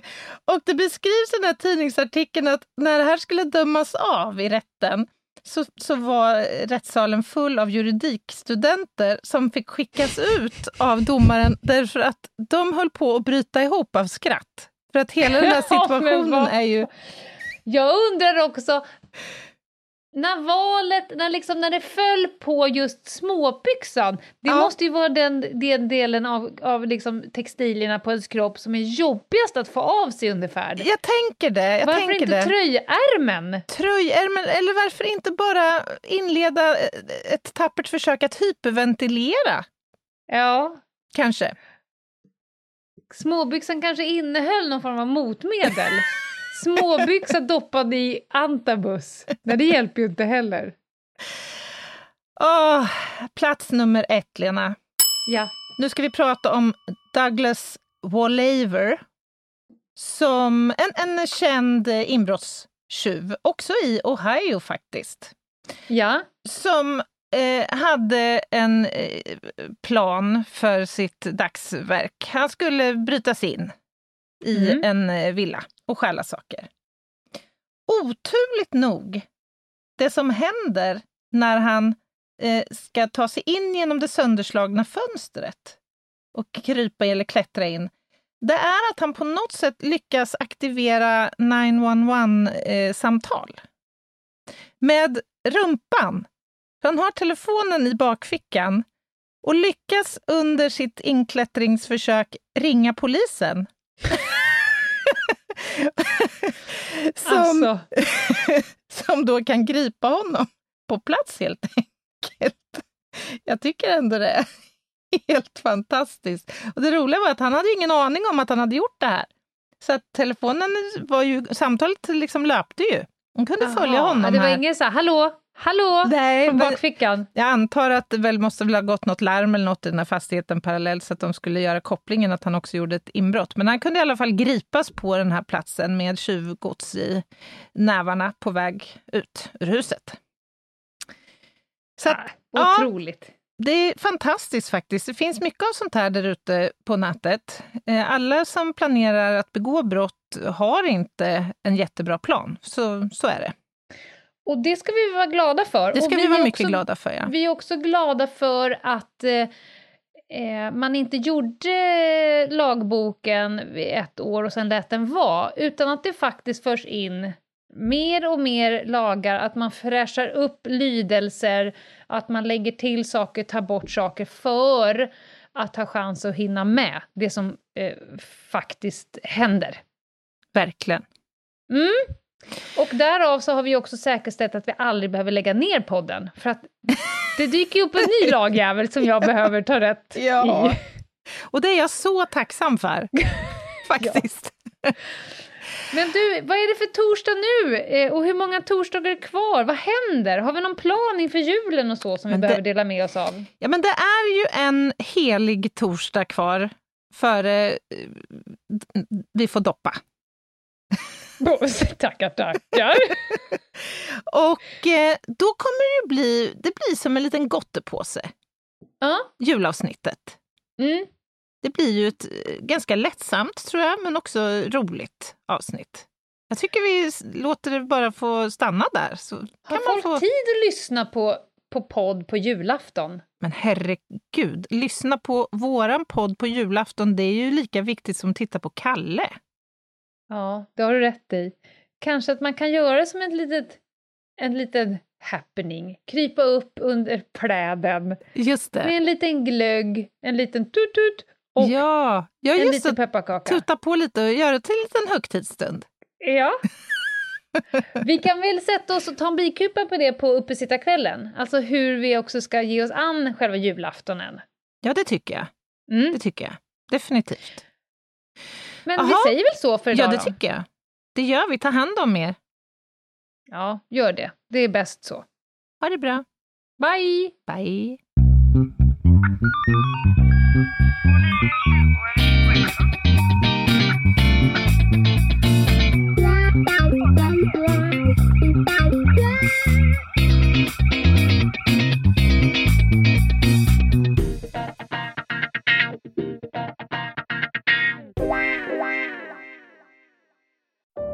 Och det beskrivs i den här tidningsartikeln att när det här skulle dömas av i rätten så, så var rättssalen full av juridikstudenter som fick skickas ut av domaren därför att de höll på att bryta ihop av skratt. För att hela den här situationen är ju... Jag undrar också, när valet, när, liksom, när det föll på just småbyxan, det Ja. måste ju vara den, den delen av, av liksom textilierna på ens kropp som är jobbigast att få av sig under färd. Jag tänker det. Jag Varför tänker inte det. tröjärmen? Tröjärmen, eller varför inte bara inleda ett tappert försök att hyperventilera, Ja, kanske? småbyxan kanske innehöll någon form av motmedel. Småbyxa doppad i antabus. Nej, det hjälper ju inte heller. Åh, plats nummer ett, Lena. Ja. Nu ska vi prata om Douglas Wallaver som en, en känd inbrottstjuv, också i Ohio faktiskt, Ja. som eh, hade en eh, plan för sitt dagsverk. Han skulle bryta sig in i Mm. en eh, villa och stjäla saker. Oturligt nog, det som händer när han eh, ska ta sig in genom det sönderslagna fönstret och krypa eller klättra in, det är att han på något sätt lyckas aktivera 911-samtal. Med rumpan. Han har telefonen i bakfickan och lyckas under sitt inklättringsförsök ringa polisen. som, Alltså, som då kan gripa honom på plats helt enkelt. Jag tycker ändå det är helt fantastiskt. Och det roliga var att han hade ingen aning om att han hade gjort det här. Så att telefonen var ju, samtalet liksom löpte ju. Hon kunde följa Jaha, honom Det var här. ingen så här, hallå, hallå, Nej, från bakfickan. jag antar att det väl måste väl ha gått något larm eller något i den här fastigheten parallellt så att de skulle göra kopplingen att han också gjorde ett inbrott. Men han kunde i alla fall gripas på den här platsen med tjuvgods i nävarna på väg ut ur huset. Så att, Ah, ja. Otroligt. det är fantastiskt faktiskt. Det finns mycket av sånt här där ute på nätet. Eh, Alla som planerar att begå brott har inte en jättebra plan. Så, så är det. Och det ska vi vara glada för. Det ska och vi, vara mycket också, glada för. Ja. Vi är också glada för att eh, eh, man inte gjorde lagboken ett år och sen lät den vara, utan att det faktiskt förs in mer och mer lagar, att man fräschar upp lydelser, att man lägger till saker, tar bort saker för att ha chans att hinna med det som eh, faktiskt händer. Verkligen. Mm. Och därav så har vi också säkerställt att vi aldrig behöver lägga ner podden. För att det dyker ju upp en ny lagjävel som jag behöver ta rätt Ja. i. Och det är jag så tacksam för. Faktiskt. Men du, vad är det för torsdag nu? Eh, och hur många torsdagar är kvar? Vad händer? Har vi någon plan inför julen och så som Men vi det- behöver dela med oss av? Ja, men det är ju en helig torsdag kvar före eh, vi får doppa. tackar, tackar. Och eh, då kommer det bli, det blir som en liten gottepåse, ja. julavsnittet. Mm. Det blir ju ett eh, ganska lättsamt, tror jag, men också roligt avsnitt. Jag tycker vi låter det bara få stanna där. Så Har kan man folk få... tid att lyssna på, på podd på julafton? Men herregud, lyssna på våran podd på julafton. Det är ju lika viktigt som att titta på Kalle. Ja, det har du rätt i. Kanske att man kan göra det som ett litet, en liten happening. Krypa upp under pläden Just med en liten glögg, en liten tut-tut och ja, ja, en liten det. pepparkaka. Tuta på lite och göra det till en liten högtidsstund. Ja. Vi kan väl sätta oss och ta en bikupa på det på uppesittarkvällen. Alltså hur vi också ska ge oss an själva julaftonen. Ja, det tycker jag. Mm. Det tycker jag. Definitivt. Men vi Aha. säger väl så för idag Ja, det då? tycker jag. Det gör vi. Ta hand om er. Ja, gör det. Det är bäst så. Ha det bra. Bye! Bye.